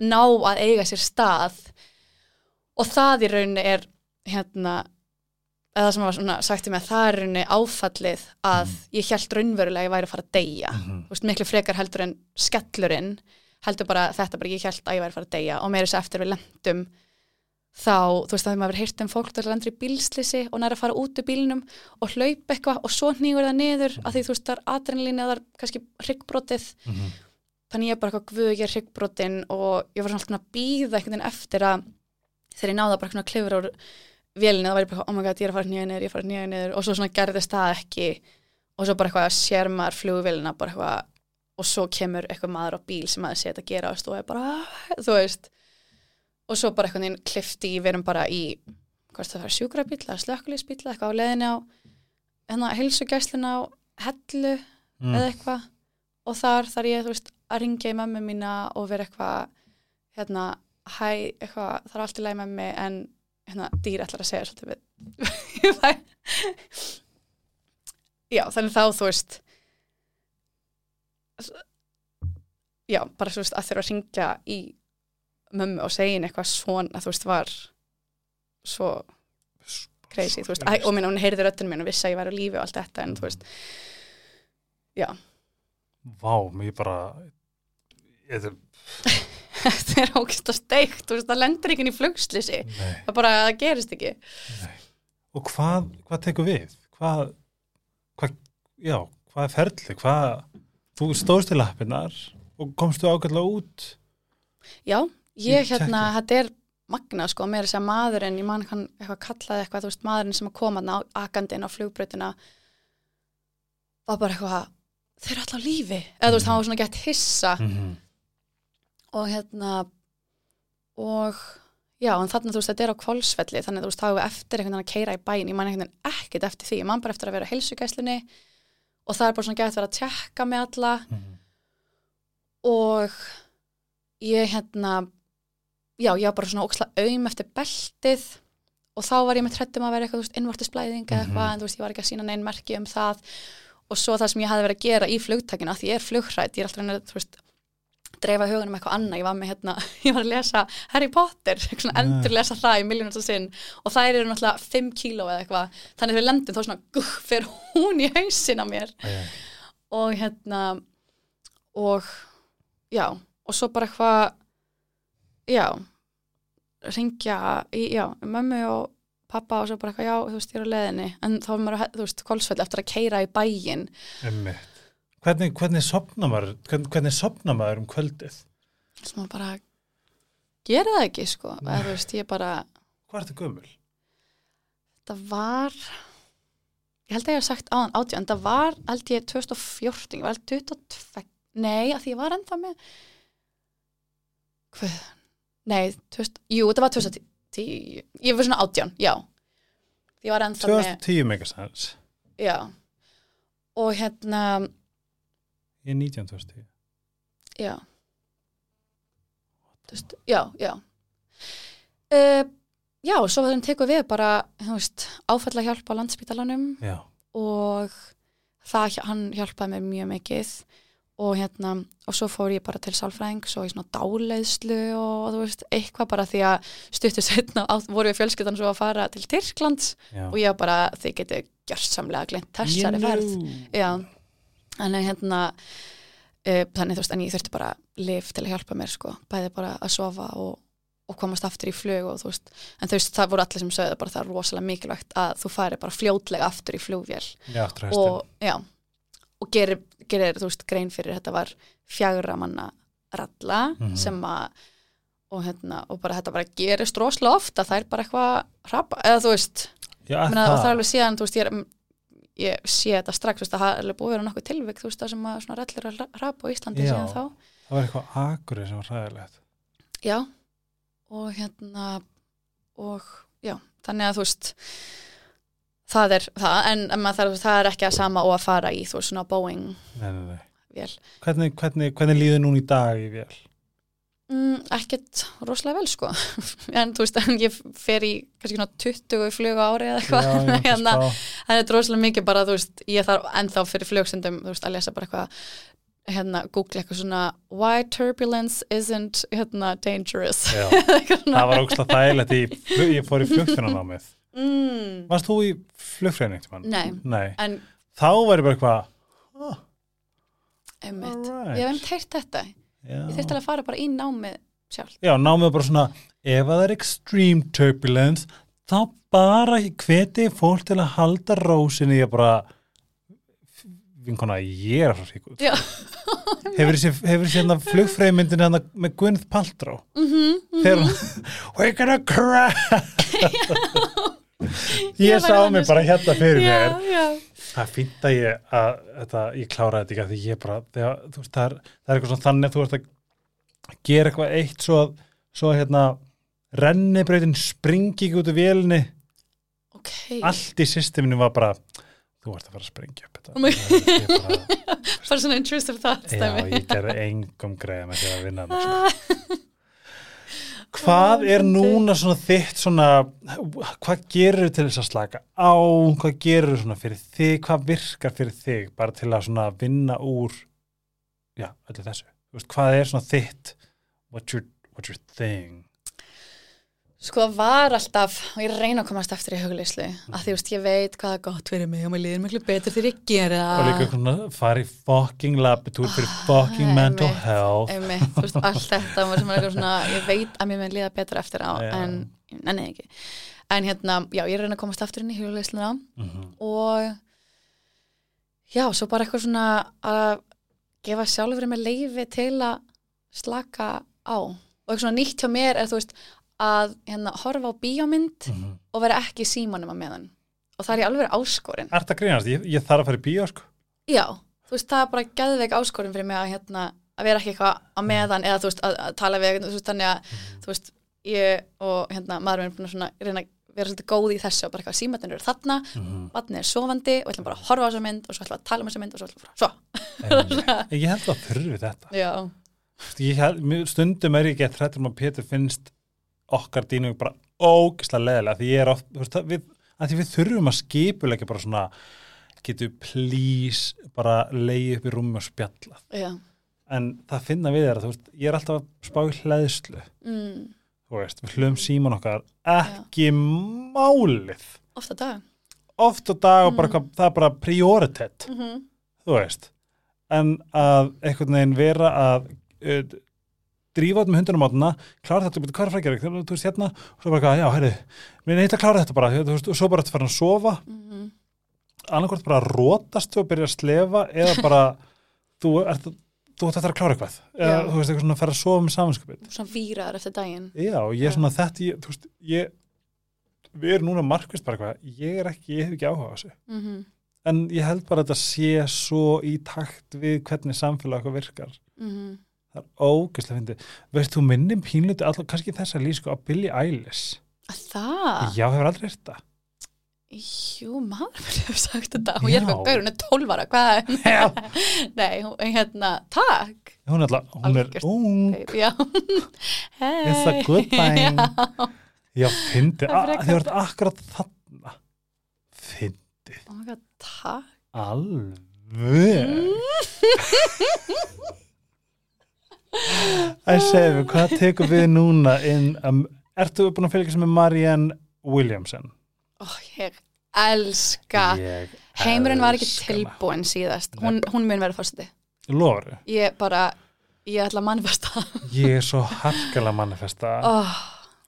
ná að eiga sér stað. Og það í rauninni er hérna eða sem var svona sagt í mig að það er í rauninni áfallið að ég held raunverulega að ég væri að fara að deyja. Mhm. þú veist, miklu frekar heldur en skellurinn heldur bara þetta bara ég held að ég væri að fara að deyja. Og meira þess að eftir við lendum þá, þú veist, að maður verið heyrt um fólk það lendur í bílslisi og næra að fara út úr bílnum og hlaupa eitthvað og svo hnýgur það niður að því þú veist, það er adrenalín eða það er kannski hryggbrotið Mhm. Þannig ég er bara eitthvað guðu ég er hryggbrotinn og ég var svona alltaf að býða einhvern veginn eftir að þegar ég náða bara svona klifur úr vélinni það ég bara, oh my god, ég er að fara nýja niður, ég er að fara nýja niður. Og svo svona gerðist það ekki. Og svo bara eitthvað sér maður flugvélina bara eitthvað og svo kemur eitthvað maður á bíl sem maður sé þetta gerast og er bara, þú veist. Og svo bara eitthvað veginn klifti við erum bara í hvort það var sjúkrabíl eða slökkulisbíl eða eitthvað á leiðinni á heilsugæsluna á hellu eða eitthvað. Og þar þarf ég, þú veist, að ringja í mömmu mína og vera eitthvað hérna, hæ, eitthvað, það er allt í lagi með mig en hérna, dýr ætlar að segja svolítið við já, þannig þá, þú veist já, bara þú veist, að þurfa að ringja í mömmu og segja eitthvað svona, þú veist, var svo crazy, þú veist, Æ, og minna, hún heyrði röddinu mín og vissi að ég væri á lífi og allt þetta, en þú veist já, Vá, mér bara þetta er ógist að steikt, veist, það lendur ekki í flugslýsi, nei, það bara, það gerist ekki nei. Og hvað, hvað tekur við? Hvað, hvað já, hvað er ferli? Hvað, þú stóðst í lappinnar og komstu ágætlega út já, Ég hérna, þetta er magna, sko, mér er að segja maðurinn ég man hann eitthvað kallaði eitthvað, þú veist, maðurinn sem að koma þarna á flugbrautina var bara eitthvað þeir eru alltaf lífi, eða þú veist, hann var svona gett hissa mm -hmm. Og hérna og já, en þarna þú veist, þetta er á kvolsfelli þannig að þú veist, þá hefur við eftir einhvern veginn að keira í bæin ég man einhvern veginn ekkert eftir því, ég man bara eftir að vera á heilsugæslunni og það er bara svona gett verið að tjekka með alla Mhm. og ég hérna já, ég var bara svona óksla auðm eftir beltið og þá var ég með trættum að vera eitthvað, þú veist, innvortisblæðing eða eitthvað, Mhm. en þú veist, ég var ekki að sína neinn merki um það og svo það sem ég hafði verið að gera í flugtakinu, að því ég er flughrætt, ég er alltaf að reyna að, þú veist, dreifa hugunum eitthvað annað, ég var með hérna, ég var að lesa Harry Potter, svona Nei. endur lesa það í miljónast sinn og það eru náttúrulega 5 kíló eða eitthvað, þannig að við lendum þá svona, guh, fer hún í hausin á mér. Og hérna og já, og svo bara eitthvað já ringja í, já, mömmu og pappa og svo bara eitthvað, já, þú veist, ég er á leðinni en þá er maður, að- þú veist, kolsfell eftir að keira í bæinn. Einmitt. Hvernig, hvernig sopna maður hvernig, hvernig sopna maður um kvöldið? sem maður bara gera það ekki, sko. Eða þú veist, ég bara, Hvað er þetta gömul? það var ég held að ég hef sagt áðan átján, en það var, held ég, 2014 ég var held 22, nei, að því ég var ennþá með hvað, nei 2000, jú, þetta var 2010 ég var svona átján, já. Ég var ennþá með 2010 megasens Já, og hérna, Ég er 19 2010 já, veist, já, já. Uh, já, svo þeim tekur við bara, áfalla hjálp á landspítalanum Já, og það, hann hjálpaði mér mjög mikið og hérna, og svo fór ég bara til sálfræðings og í svona dáleiðslu og þú veist, eitthvað bara því að stuttu setna á, voru við fjölskyldan svo að fara til Tyrklands já. og ég bara, þið getið gjörsamlega glint þessari ferð. Já, þannig hérna uh, þannig þú veist, en ég þurfti bara lif til að hjálpa mér sko, bæði bara að sofa og, og komast aftur í flug og þú veist, en þú veist, það voru allir sem sögðu bara það er rosalega mikilvægt að þú færi bara fljótlega aftur í flugvél. Já, og, já, og gerir, gerir, þú veist, grein fyrir þetta var fjagra manna ralla Mhm. sem að og hérna, og bara þetta bara gerist rosalega ofta það er bara eitthvað hrapa, eða þú veist. Já, það er alveg síðan, þú veist, ég, er, ég sé þetta strax, þú veist, það er búið að vera nokkuð tilvik, þú veist, það sem að svona rellir að rapa á Íslandi Já. síðan þá. Það var eitthvað akurið sem var ræðilegt Já, og hérna, og já, þannig að þú veist, það er það, en, en maður, það er ekki að sama og að fara í, þú veist, svona Boeing Nei, nei, nei vél. Hvernig, hvernig, hvernig líður núna í dag í vél? Mm, ekkert rosalega vel, sko, en þú veist, en ég fer í kannski svona 20 flug á ári eða eitthvað, ég mátti hérna, það er rosalega mikið bara, þú veist, ég þarf ennþá fyrir flugsendum, þú veist, að lesa bara eitthvað hérna, google eitthvað svona why turbulence isn't hérna, dangerous? Eitthvað það var ógslag þægilegt í, flug- ég fór í flugfjónanámið mm, Varst þú í flugfræðin einhvern Nei. Nei, en þá var ég bara eitthvað oh, einmitt, Alright. ég hef einmitt heyrt þetta. Ég þurfti að fara bara í námið sjálf já, námið bara svona ef að það er extreme turbulence þá bara hveti fólk til að halda rósinni ég bara vinkona, ég er út. Já, hefur þessi hérna flugfræðmyndin hérna með Gwyneth Paltrow? Mhm, þegar hún we're gonna crash. Ég Ég sá mig bara hérna fyrir já, mér. já það er fínt að ég, að, þetta, ég klára þetta ekki að því ég bara, þegar, þú veist, það er, það er eitthvað svona þannig að þú ert að gera eitthvað eitt svo, að- svo að, hérna rennibrautin springi ekki út úr vélni ok, allt í systeminu var bara þú ert að fara að springja upp þetta. Oh bara, bara svona intrusive thoughts Já, ég gerði engum greið með því að vinna sko. Hvað er núna svona þitt svona, hvað gerur til þess að slaka á, hvað gerur svona fyrir þig, hvað virkar fyrir þig? Bara til að svona vinna úr já, öllu þessu. Hvað er svona þitt what's your, what's your thing Sko það var alltaf, og ég reyna að komast eftir í hugleyslu, að því veist, ég veit hvað er gott fyrir mig og mér líður miklu betur þegar ég gera og líka það. svona fara í fucking labbitúr fyrir fucking Ah, mental health Einmitt, þú veist, allt þetta sem er eitthvað svona, ég veit að mér mun líða betur eftir á, Já. en, en ekki. En hérna, já, ég reyna að komast aftur inn í hugleisluna Mhm. og já, svo bara eitthvað svona að gefa sjálfur með leifi til að slaka á. Og eitthvað svona nýtt hjá mér er, þú veist, að hérna, horfa á bíómynd Mhm. og vera ekki símanum að meðan og það er í alveg áskorin Er þetta grínast? Ég, ég þarf að fara í bíó sko já, þú veist, það er bara geðveik áskorin fyrir mig að, hérna, að vera ekki eitthvað að meðan eða þú veist, að, að tala við veist, þannig að, þú veist, ég og hérna, maður er búin að reyna að vera svolítið góð í þessu og bara eitthvað símatinn eru þarna Mhm. vatnið er sofandi og ætlum bara að horfa á þessa mynd og svo ætlum við að tala um þessa mynd og svo ætlum við að svo, Einmitt. Ég held að þurfi þetta já, ég stundum er ég að hrættur um að Pétur finnst okkar dýnum bara ógislega leðilega því ég er oft, þú veist, við, að því við þurfum að skipulegja bara svona getur please bara leiði upp í rúmi og spjalla. Já. En það finna við er að þú veist, ég er alltaf að spá í hlæðslu mm, þú veist, við hlum síman okkar ekki málið. Ofta dag. Oft á dag og bara hvað, það er bara prioritet. Mm -hmm. þú veist en að einhvern veginn vera að uh, drífa út með hundunum átuna klára þetta, hvað er frækjar þú veist hérna, og svo bara, já, heyrðu mér er neitt að klára þetta bara, þú veist, og svo bara þetta fara að sofa, Mm annarkvort bara að rótast og byrja að slefa eða bara þú ert þú eftir að klára eitthvað, eða Já. þú veist, eitthvað svona að fara að sofa með samanskapið svona víraður eftir daginn. Já, og ég er svona þetta, ég, þú veist, ég við erum núna markvist bara eitthvað ég er ekki, ég hef ekki áhuga á þessu. Mm en ég held bara að þetta sé svo í takt við hvernig samfélag -hmm. Það er ógeðslega fyndið. Veist, þú minnum pínluti alltaf, kannski þess að lýsku á Billie Eilish. það Já, hefur aldrei hýrt það. Jú, maður hefur sagt þetta og ég er með gaur, hún er 12 ára, hvað er. Nei, hún, hérna, takk Hún er alltaf, hún er ung, hey. it's a good thing. Já, fyndið, þið vart akkurat þarna. Fyndið, oh takk alveg. Það segir við, hvað tekur við núna inn, um, ertu búin að fylgja sem með Marianne Williamson? Ó, ég elska. Ég Heimurinn var ekki elska tilbúin síðast. Hún, hún mun vera fórstið Lóru, Ég bara, ég ætla að manifesta ég er svo harkalega manifesta. oh,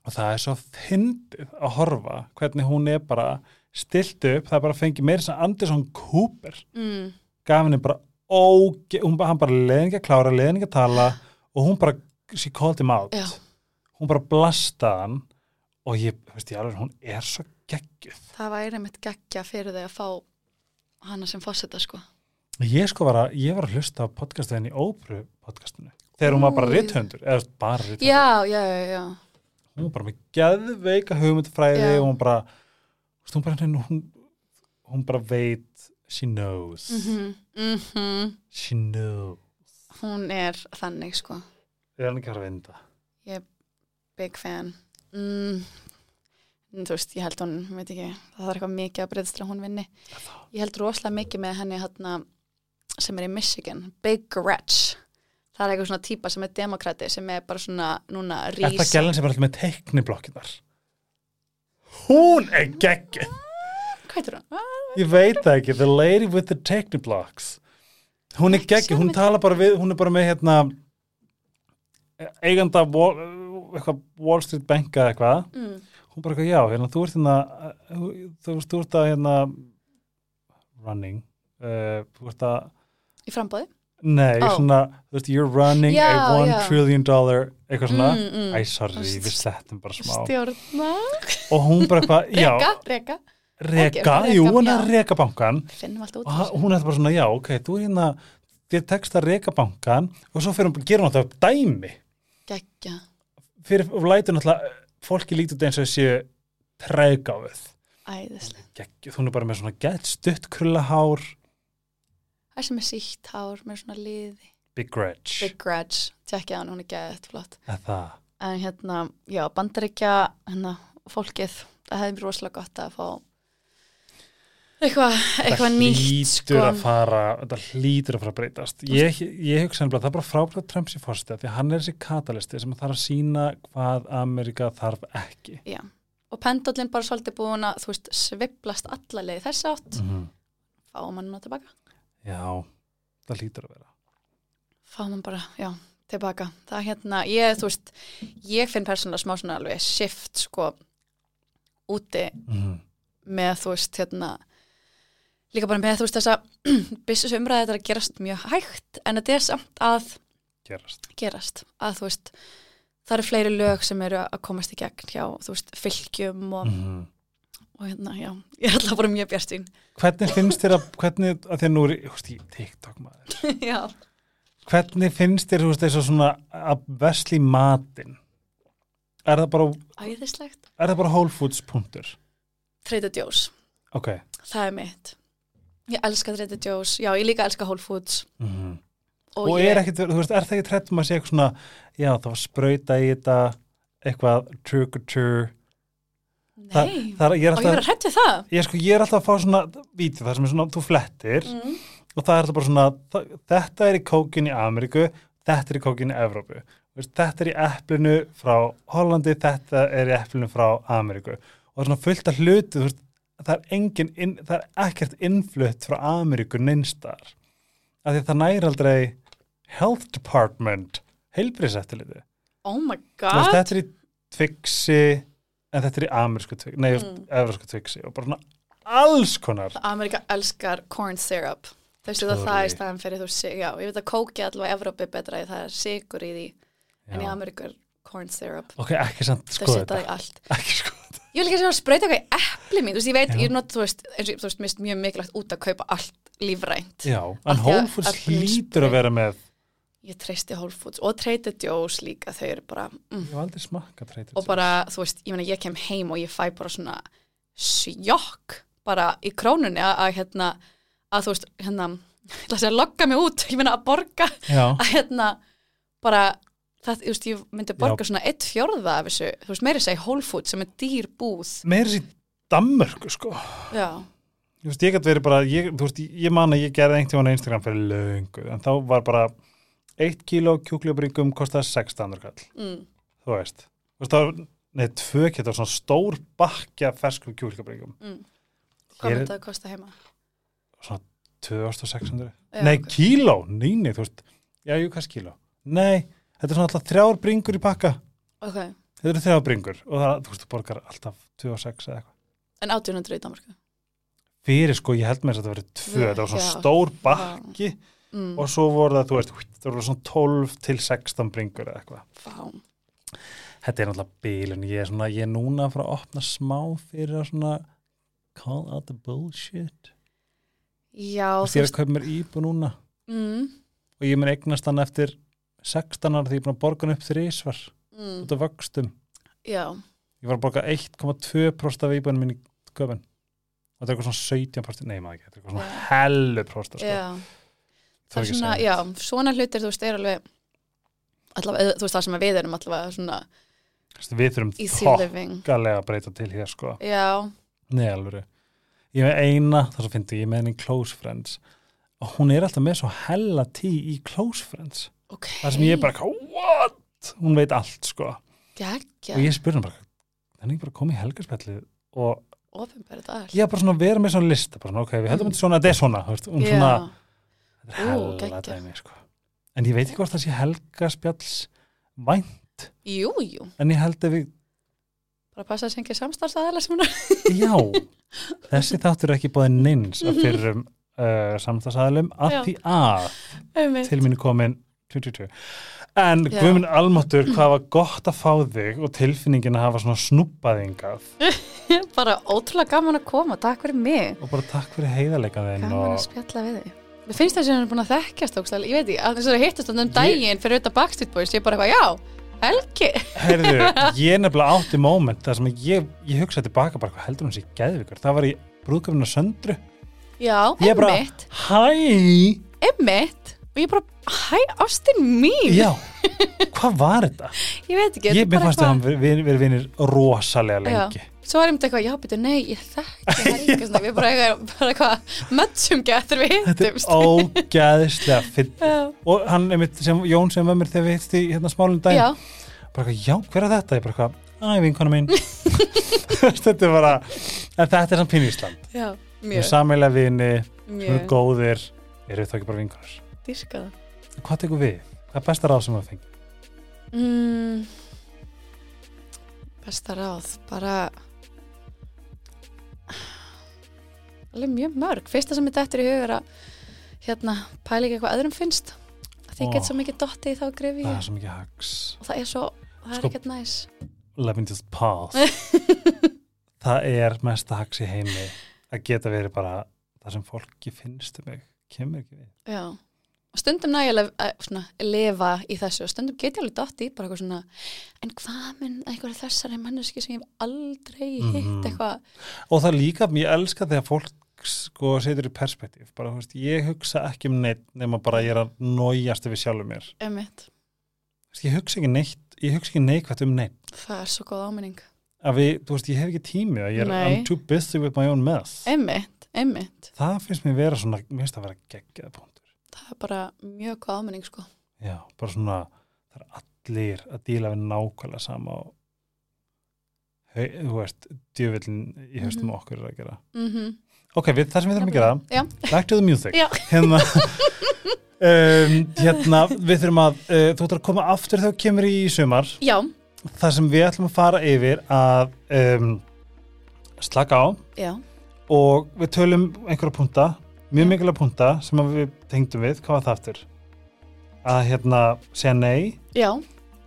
og það er svo fyndið að horfa hvernig hún er bara stilt upp, það er bara fengið meira sem Anderson Cooper. Mm, gaf henni bara óge, hún bara, hann bara leiðin ekki að klára, leiðin ekki að tala og hún bara, she called him out. Já. hún bara blastaði hann og ég, veist ég alveg, hún er svo geggjuð. Það væri mitt geggja fyrir þig að fá hana sem fórseta sko. Ég sko var að, ég var að hlusta á podcastuðin í Ópru podcastinu, þegar hún var bara Ú. rithöndur, eða bara rithöndur Já, já, já, já. Hún var bara með geðveika hugmyndfræði og hún bara hún bara, hún, hún bara veit she knows. Mm -hmm, she knows Hún er þannig sko. Er hann ekki að fara að vinda Big fan. Mm, Þú veist, ég held hún, ekki það er eitthvað mikið að breyðst til að hún vinni. Ég held rosalega mikið með henni hérna, sem er í Michigan Big Gretch Það er eitthvað svona típa sem er demokrati sem er bara svona núna þetta rísa. gælan sem er alltaf með teikniblokkinar hún er geggjuð. Hvað heitir hún? Ég veit það ekki, the lady with the techniblocks hún er geggjuð, hún tala bara við hún er bara með hérna eiganda Wall, eitthvað Wall Street banka eitthvað mm, hún bara eitthvað, já, hérna, þú ert hérna þú, þú, þú ert að hérna running uh, þú ert að, Í frambóði? nei, Ó. svona þú veist, you're running Já, a one já. trillion dollar eitthvað svona, Mm, mm. æ, sorry, við settum bara smá Stjórna og hún bara eitthvað, já, Reka, reka reka, jú, hún er að reka bankan og hún er bara svona, já, ok, þú er hérna þér tekst að reka bankan og svo fyrir hún, gerir hún alltaf dæmi. Geggja. Fyrir, og lætur náttúrulega fólki lítið eins og þessi geggjuð, hún er bara með svona gett stutt krullahár. Það er sem er sítt hár með svona liði. Big Grudge. Big Grudge, tjekkja hann, hún er geðið flott. En hérna, já, bandaríkja hérna, fólkið það hefði mér rosalega gott að fá eitthvað það nýtt sko. það hlýtur að fara að breytast ég, ég hugsa að það er bara frábært að Trump sé fórstu því hann er þessi katalisti sem þarf að sína hvað Amerika þarf ekki já. og pendullin bara svolítið búin að veist, sviplast alla leið þess átt mm -hmm. fáum hann nú tilbaka já, það hlýtur að vera fáum hann bara, já, tilbaka það er hérna, ég, þú veist ég finn persónulega smá svona alveg shift sko úti mm -hmm. með þú veist hérna líka bara með þú veist þessa business umræði þetta er að gerast mjög hægt en þetta er samt að gerast. gerast. Að þú veist það eru fleiri lög sem eru að komast í gegn hjá þú veist fylgjum og, mm og hérna já, ég er alltaf bara mjög bjartinn hvernig finnst þér að hvernig, að að nú er ég, húst, ég TikTok maður. Já, hvernig finnst þér, þú veist, þess að svona að vesli matinn? Er það bara, æðislegt. er það bara Whole Foods punktur? Trader Joe's, ok. Það er mitt ég elska Trader Joe's, já ég líka elska Whole Foods. Mm og, og, ég, er ekkit, veist, er það ekki trættum að sé eitthvað svona, já, það var sprauta í þetta eitthvað or true það, nei, það ég er og ég alltaf er að hrætti það. Ég, sko, ég er alltaf að fá svona víti það sem er svona, þú flettir mm. og það er það bara svona, það, þetta er í kókin í Ameríku, þetta er í kókin í Evrópu, þetta er í eplinu frá Hollandi, þetta er í eplinu frá Ameríku. Og það er svona fullt af hluti, þú veist, það er engin, inn, það er ekkert innflutt frá Ameríku neinstar af því það næri aldrei health department heilbriðseftiliti oh my god. þetta er í Twixi en þetta er í amerísku Twixi nei, Mm. evrósku Twixi og bara svona alls konar. Amerika elskar corn syrup. Þau setja það í staðan fyrir þú já, ég veit að kóki allavega Evrópi betra í það er sigur í því en í Já. Ameríku er corn syrup. Ok, ekki samt þau sko setja þetta það í allt. Sko. þetta ég vil ekki að sprauta eitthvað í epli mín. Þú veist, ég veit, Já. ég not, þú veist, eins og þú veist, mist mjög mikilvægt út að kaupa allt lífrænt. Já, en Whole Foods hlýtur að vera með ég treysti Whole Foods og Trader Joe's líka þau eru bara, mm, ég hef aldrei smakka treytir og bara, þú veist, ég meina ég kem heim og ég fæ bara svona sjokk bara í krónunni að, að hérna, að þú veist, hérna ég ætla að segja að logga mig út, ég meina að borga já, að hérna bara það, þú veist, ég myndi borga Já. svona eitt fjórða af þessu, þú veist, meiri segi Whole Foods sem er dýr búð meira sér Danmörku sko já, Þú veist, ég gæti verið bara, ég, þú veist, ég man að ég gerði einhvern veginn á Instagram fyrir löngu, en þá var bara 1 kíló kjúkljóbringum kostaði 16 kall, mm, þú veist. Þú veist, var, nei, tvö getur svona stór bakja fersku kjúkljóbringum, mm. Hvað myndi það að kosta heima? svona 2600. Já, nei, ok. kíló, nei, þú veist, já, jú, þetta er svona alltaf þrjár bringur í pakka, ok, þetta eru þrjár bringur og það, þú veist, þú borgar alltaf 26 eða eitthvað. en 1800 í Danmarku Fyrir sko, ég held þess að þetta verið tvö, þetta var svona já. stór bakki mm, og svo voru það, þú veist, það voru svona 12 til 16 bringur eða eitthvað. fá, Þetta er náttúrulega bílun, ég er svona, ég er núna að fara að opna smá fyrir að svona call out the bullshit. já, Þú veist, ég er að kaupa mér íbú núna. Mm, og ég mun eignast hann eftir 16 ára því ég er búin að borga hann upp þrísvar mm, út af vöxtum. já, Ég var að borga 1,2% af íbúinu minni köpun. Þetta er eitthvað svona 17%, nei maður ekki, þetta er eitthvað svona hellu prosta, sko. það er svona, já, svona hlutir þú veist, er alveg allavega, þú veist það sem við erum allavega svona veist, Við þurfum þokkalega að breyta til hér, sko. já, Nei, alveg. Ég með eina, það sem fyndi, ég er með henni í Close Friends og hún er alltaf með svo hella tí í Close Friends. Ok. Það sem ég er bara, what? Hún veit allt, sko. geggja, Og ég spurði hann bara, þannig bara komið í helgarspjallið? Og ég bara svona að vera með svona lista, bara ok, við heldum þetta svona, þetta er svona, veist, hún svona, þetta er hella dæmi, sko. En ég veit ekki hvort það sé helgarspjalls vænt, jú, jú. En ég held að við, bara passa að sengja samstarfsaðala já, þessi þáttur er ekki bóðið neins af fyrrum uh, samstagsæðalum að Mhm. Því að til mín er komin 22. En Já. Guðmund Almáttur, hvað var gott að fá þig og tilfinningin að hafa svona snúpaðingað bara ótrúlega gaman að koma, takk fyrir mig. Og bara takk fyrir heiðarleika þinn gaman að og spjalla við þig. Mér finnst það sem hann er búin að þekkjast ókslega, ég veit ekki, að þess að hittast um daginn fyrir auðvitað Backstreet Boys, ég er bara eitthvað, já, Helgi. Heyrðu, ég nefnilega átti moment þar sem ég, ég hugsaði tilbaka bara hvað heldur hún sér geðvikur, það var í brúðgöfuna söndru. Já, Ég er bara- Hæ, emmitt og ég bara, hæ, ástin mín? Já, hvað var þetta? ég veit ekki, Ég, er bara fannst að hann verið veri vinir rosalega Já. lengi. Svo var ég myndi eitthvað, já, betur, nei, ég þekki það líka svona, við bara eitthvað, eitthvað mötsum getur við Þetta er hittumst. ógæðislega já, og hann, einmitt, sem, Jón sem var mér þegar við hittst í hérna smálum dag já, bara eitthvað, já, hver er þetta? Ég bara eitthvað, æ, vinkona mín. Þetta er bara en þetta er samt pínu Ísland já, mjög, mjög vinkonar dýrkaða Hvað tekur við? Hvað er besta ráð sem við fengið? mm, besta ráð bara alveg mjög mörg. Fyrsta sem er dættur í hugur að hérna, pæla ekki eitthvað öðrum finnst. Að því Ó. get svo mikið dotti í þá grefi Það er svo mikið hags. Og það er svo, það er Sko- ekkert næs. Let me just pause. Það er mesta hags í heimi að geta verið bara það sem fólki finnst um mig kemur ekki við. Já og stundum nægilega að svona, lifa í þessu og stundum get ég alveg dotti í bara eitthvað svona en hvað mun einhverju þessari manneski sem ég hef aldrei hitt Mhm. eitthvað? Og það líka, ég elska þegar fólk sko setur í perspektíf. Bara, þú veist, ég hugsa ekki um neitt nema bara ég er að nójast yfir sjálfur mér. Mitt, Þú veist, ég hugsa ekki neitt ég hugsa ekki neikvægt um neitt það er svo góð áminning. Að við, þú veist, ég hef ekki tími að ég er, Nei. I'm too busy with my own mess. Um mitt, um mitt það finnst mér vera svona, mér finnst það vera geggjað það er bara mjög góð áminning sko. Já, bara svona, það er allir að díla við nákvæmlega sama og hei, þú veist djöfillin í höstum Mhm. okkur er að gera. Mm ok, við, það sem við þurfum að gera back to the music. Hérna um, hérna, við þurfum að uh, þú ætlar að koma aftur þegar þú kemur í sumar. Já, þar sem við ætlum að fara yfir að um, slaka á já, og við tölum einhverja punta mjög Já. mikilvæg punta sem við tengdum við, hvað var það aftur? Að hérna segja nei já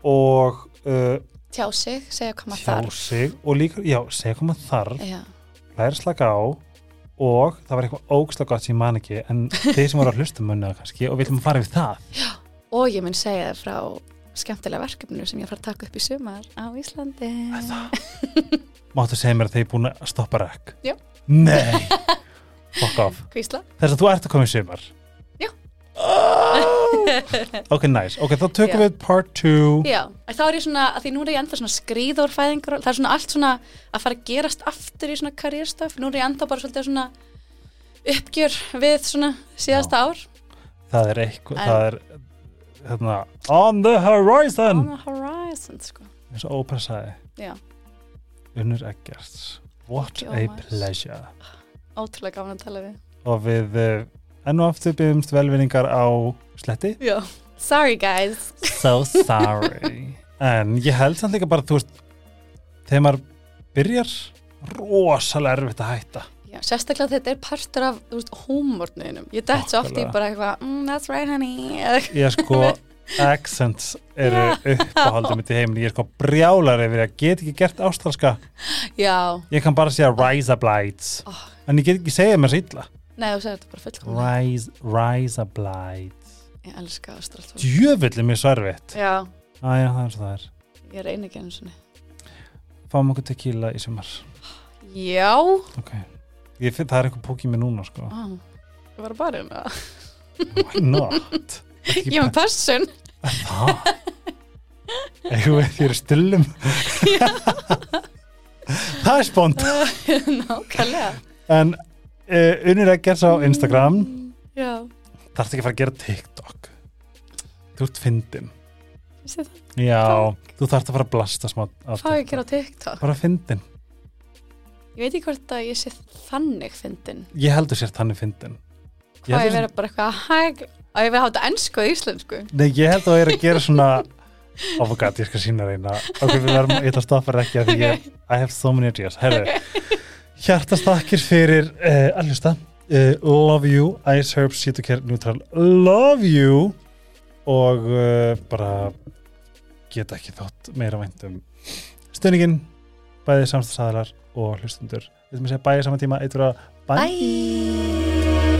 og uh, tjá sig, segja hvað maður tjá þarf sig og líka, já, segja hvað maður þarf já, læra slaka á og það var eitthvað ógslega gott sem ég man ekki en þeir sem voru að hlusta munna það kannski og við að fara yfir það og ég mun segja þér frá skemmtilega verkefninu sem ég fara að taka upp í sumar á Íslandi Máttu segja mér að þeir búin að stoppa rekk? Já. Nei, fuck off. Hvísla? Þess að þú ert að koma í sumar. Já. Ok, nice, ok, þá tökum Já. við part 2 Já, þá er ég svona, að því nú er ég enda svona skrýðórfæðingur, það er svona allt svona að fara að gerast aftur í svona karriérstöf, nú er ég enda bara svolítið svona uppgjör við svona síðasta ár. Það er eitthvað, En- það er hérna, on the horizon. On the horizon, sko. Eins og ópera sagði. Já, Unnur Eggerts. What Thank you, a Ómar. pleasure ótrúlega gaman að tala við og við uh, enn og aftur byggjumst velvinningar á sletti. Já, sorry guys. So sorry. En ég held samt líka bara, þú veist þegar maður byrjar rosalega erfitt að hætta. Já, sérstaklega þetta er partur af, þú veist, húmórnuðinum Ég dætt svo oft í bara eitthvað mm, That's right honey. Ég sko, accents eru uppáhaldum mitt í heiminn ég er sko brjálar yfir að get ekki gert ástralska. Já, ég kann bara segja rise a blights Oh. En ég get ekki segja mér illa. Nei þú segir þetta bara fullkomlega. Rise, rise a blights Ég elska ástralt djöfull er mér svo erfitt Já, Æja, það er svo það er. Ég reyni ekki einu svona fáum okkur tequila í sumar. Já, ok, ég finn það er eitthvað pók í mig núna sko. Ó, ég var bara hérna why not? Ekki Ég er með passun Það Eitthvað við þér stillum Það er spont Nákvæmlega En uh, unnir ekkert á Instagram. Mm, Já, Þarfst ekki að fara að gera TikTok? Þú ert fyndin. Já, þú þarfst að fara að blasta smá á Hvað ég gera á TikTok? Bara fyndin. Ég veit ekki hvort að ég sé þannig fyndin. Ég heldur sér þannig fyndin. Ég Hvað ég að- vera bara eitthvað hæg að ég vera að hafa þetta ennsku og íslensku. Nei, ég held að það er að gera svona Oh god, ég skal sína reyna Ok, við verðum, ég ætla að stoppa ekki af því ég, I have so many ideas. Herðu, hjartastakkir fyrir uh, að hlusta. Uh, Love you, Ice Herbs, Cetocare Neutral. Love you og uh, bara geta ekki þótt meira vænt um stönningin bæði samstagsæðalar og hlustundur við ætlum að segja bæði saman tíma, eitthvað bæ. Bye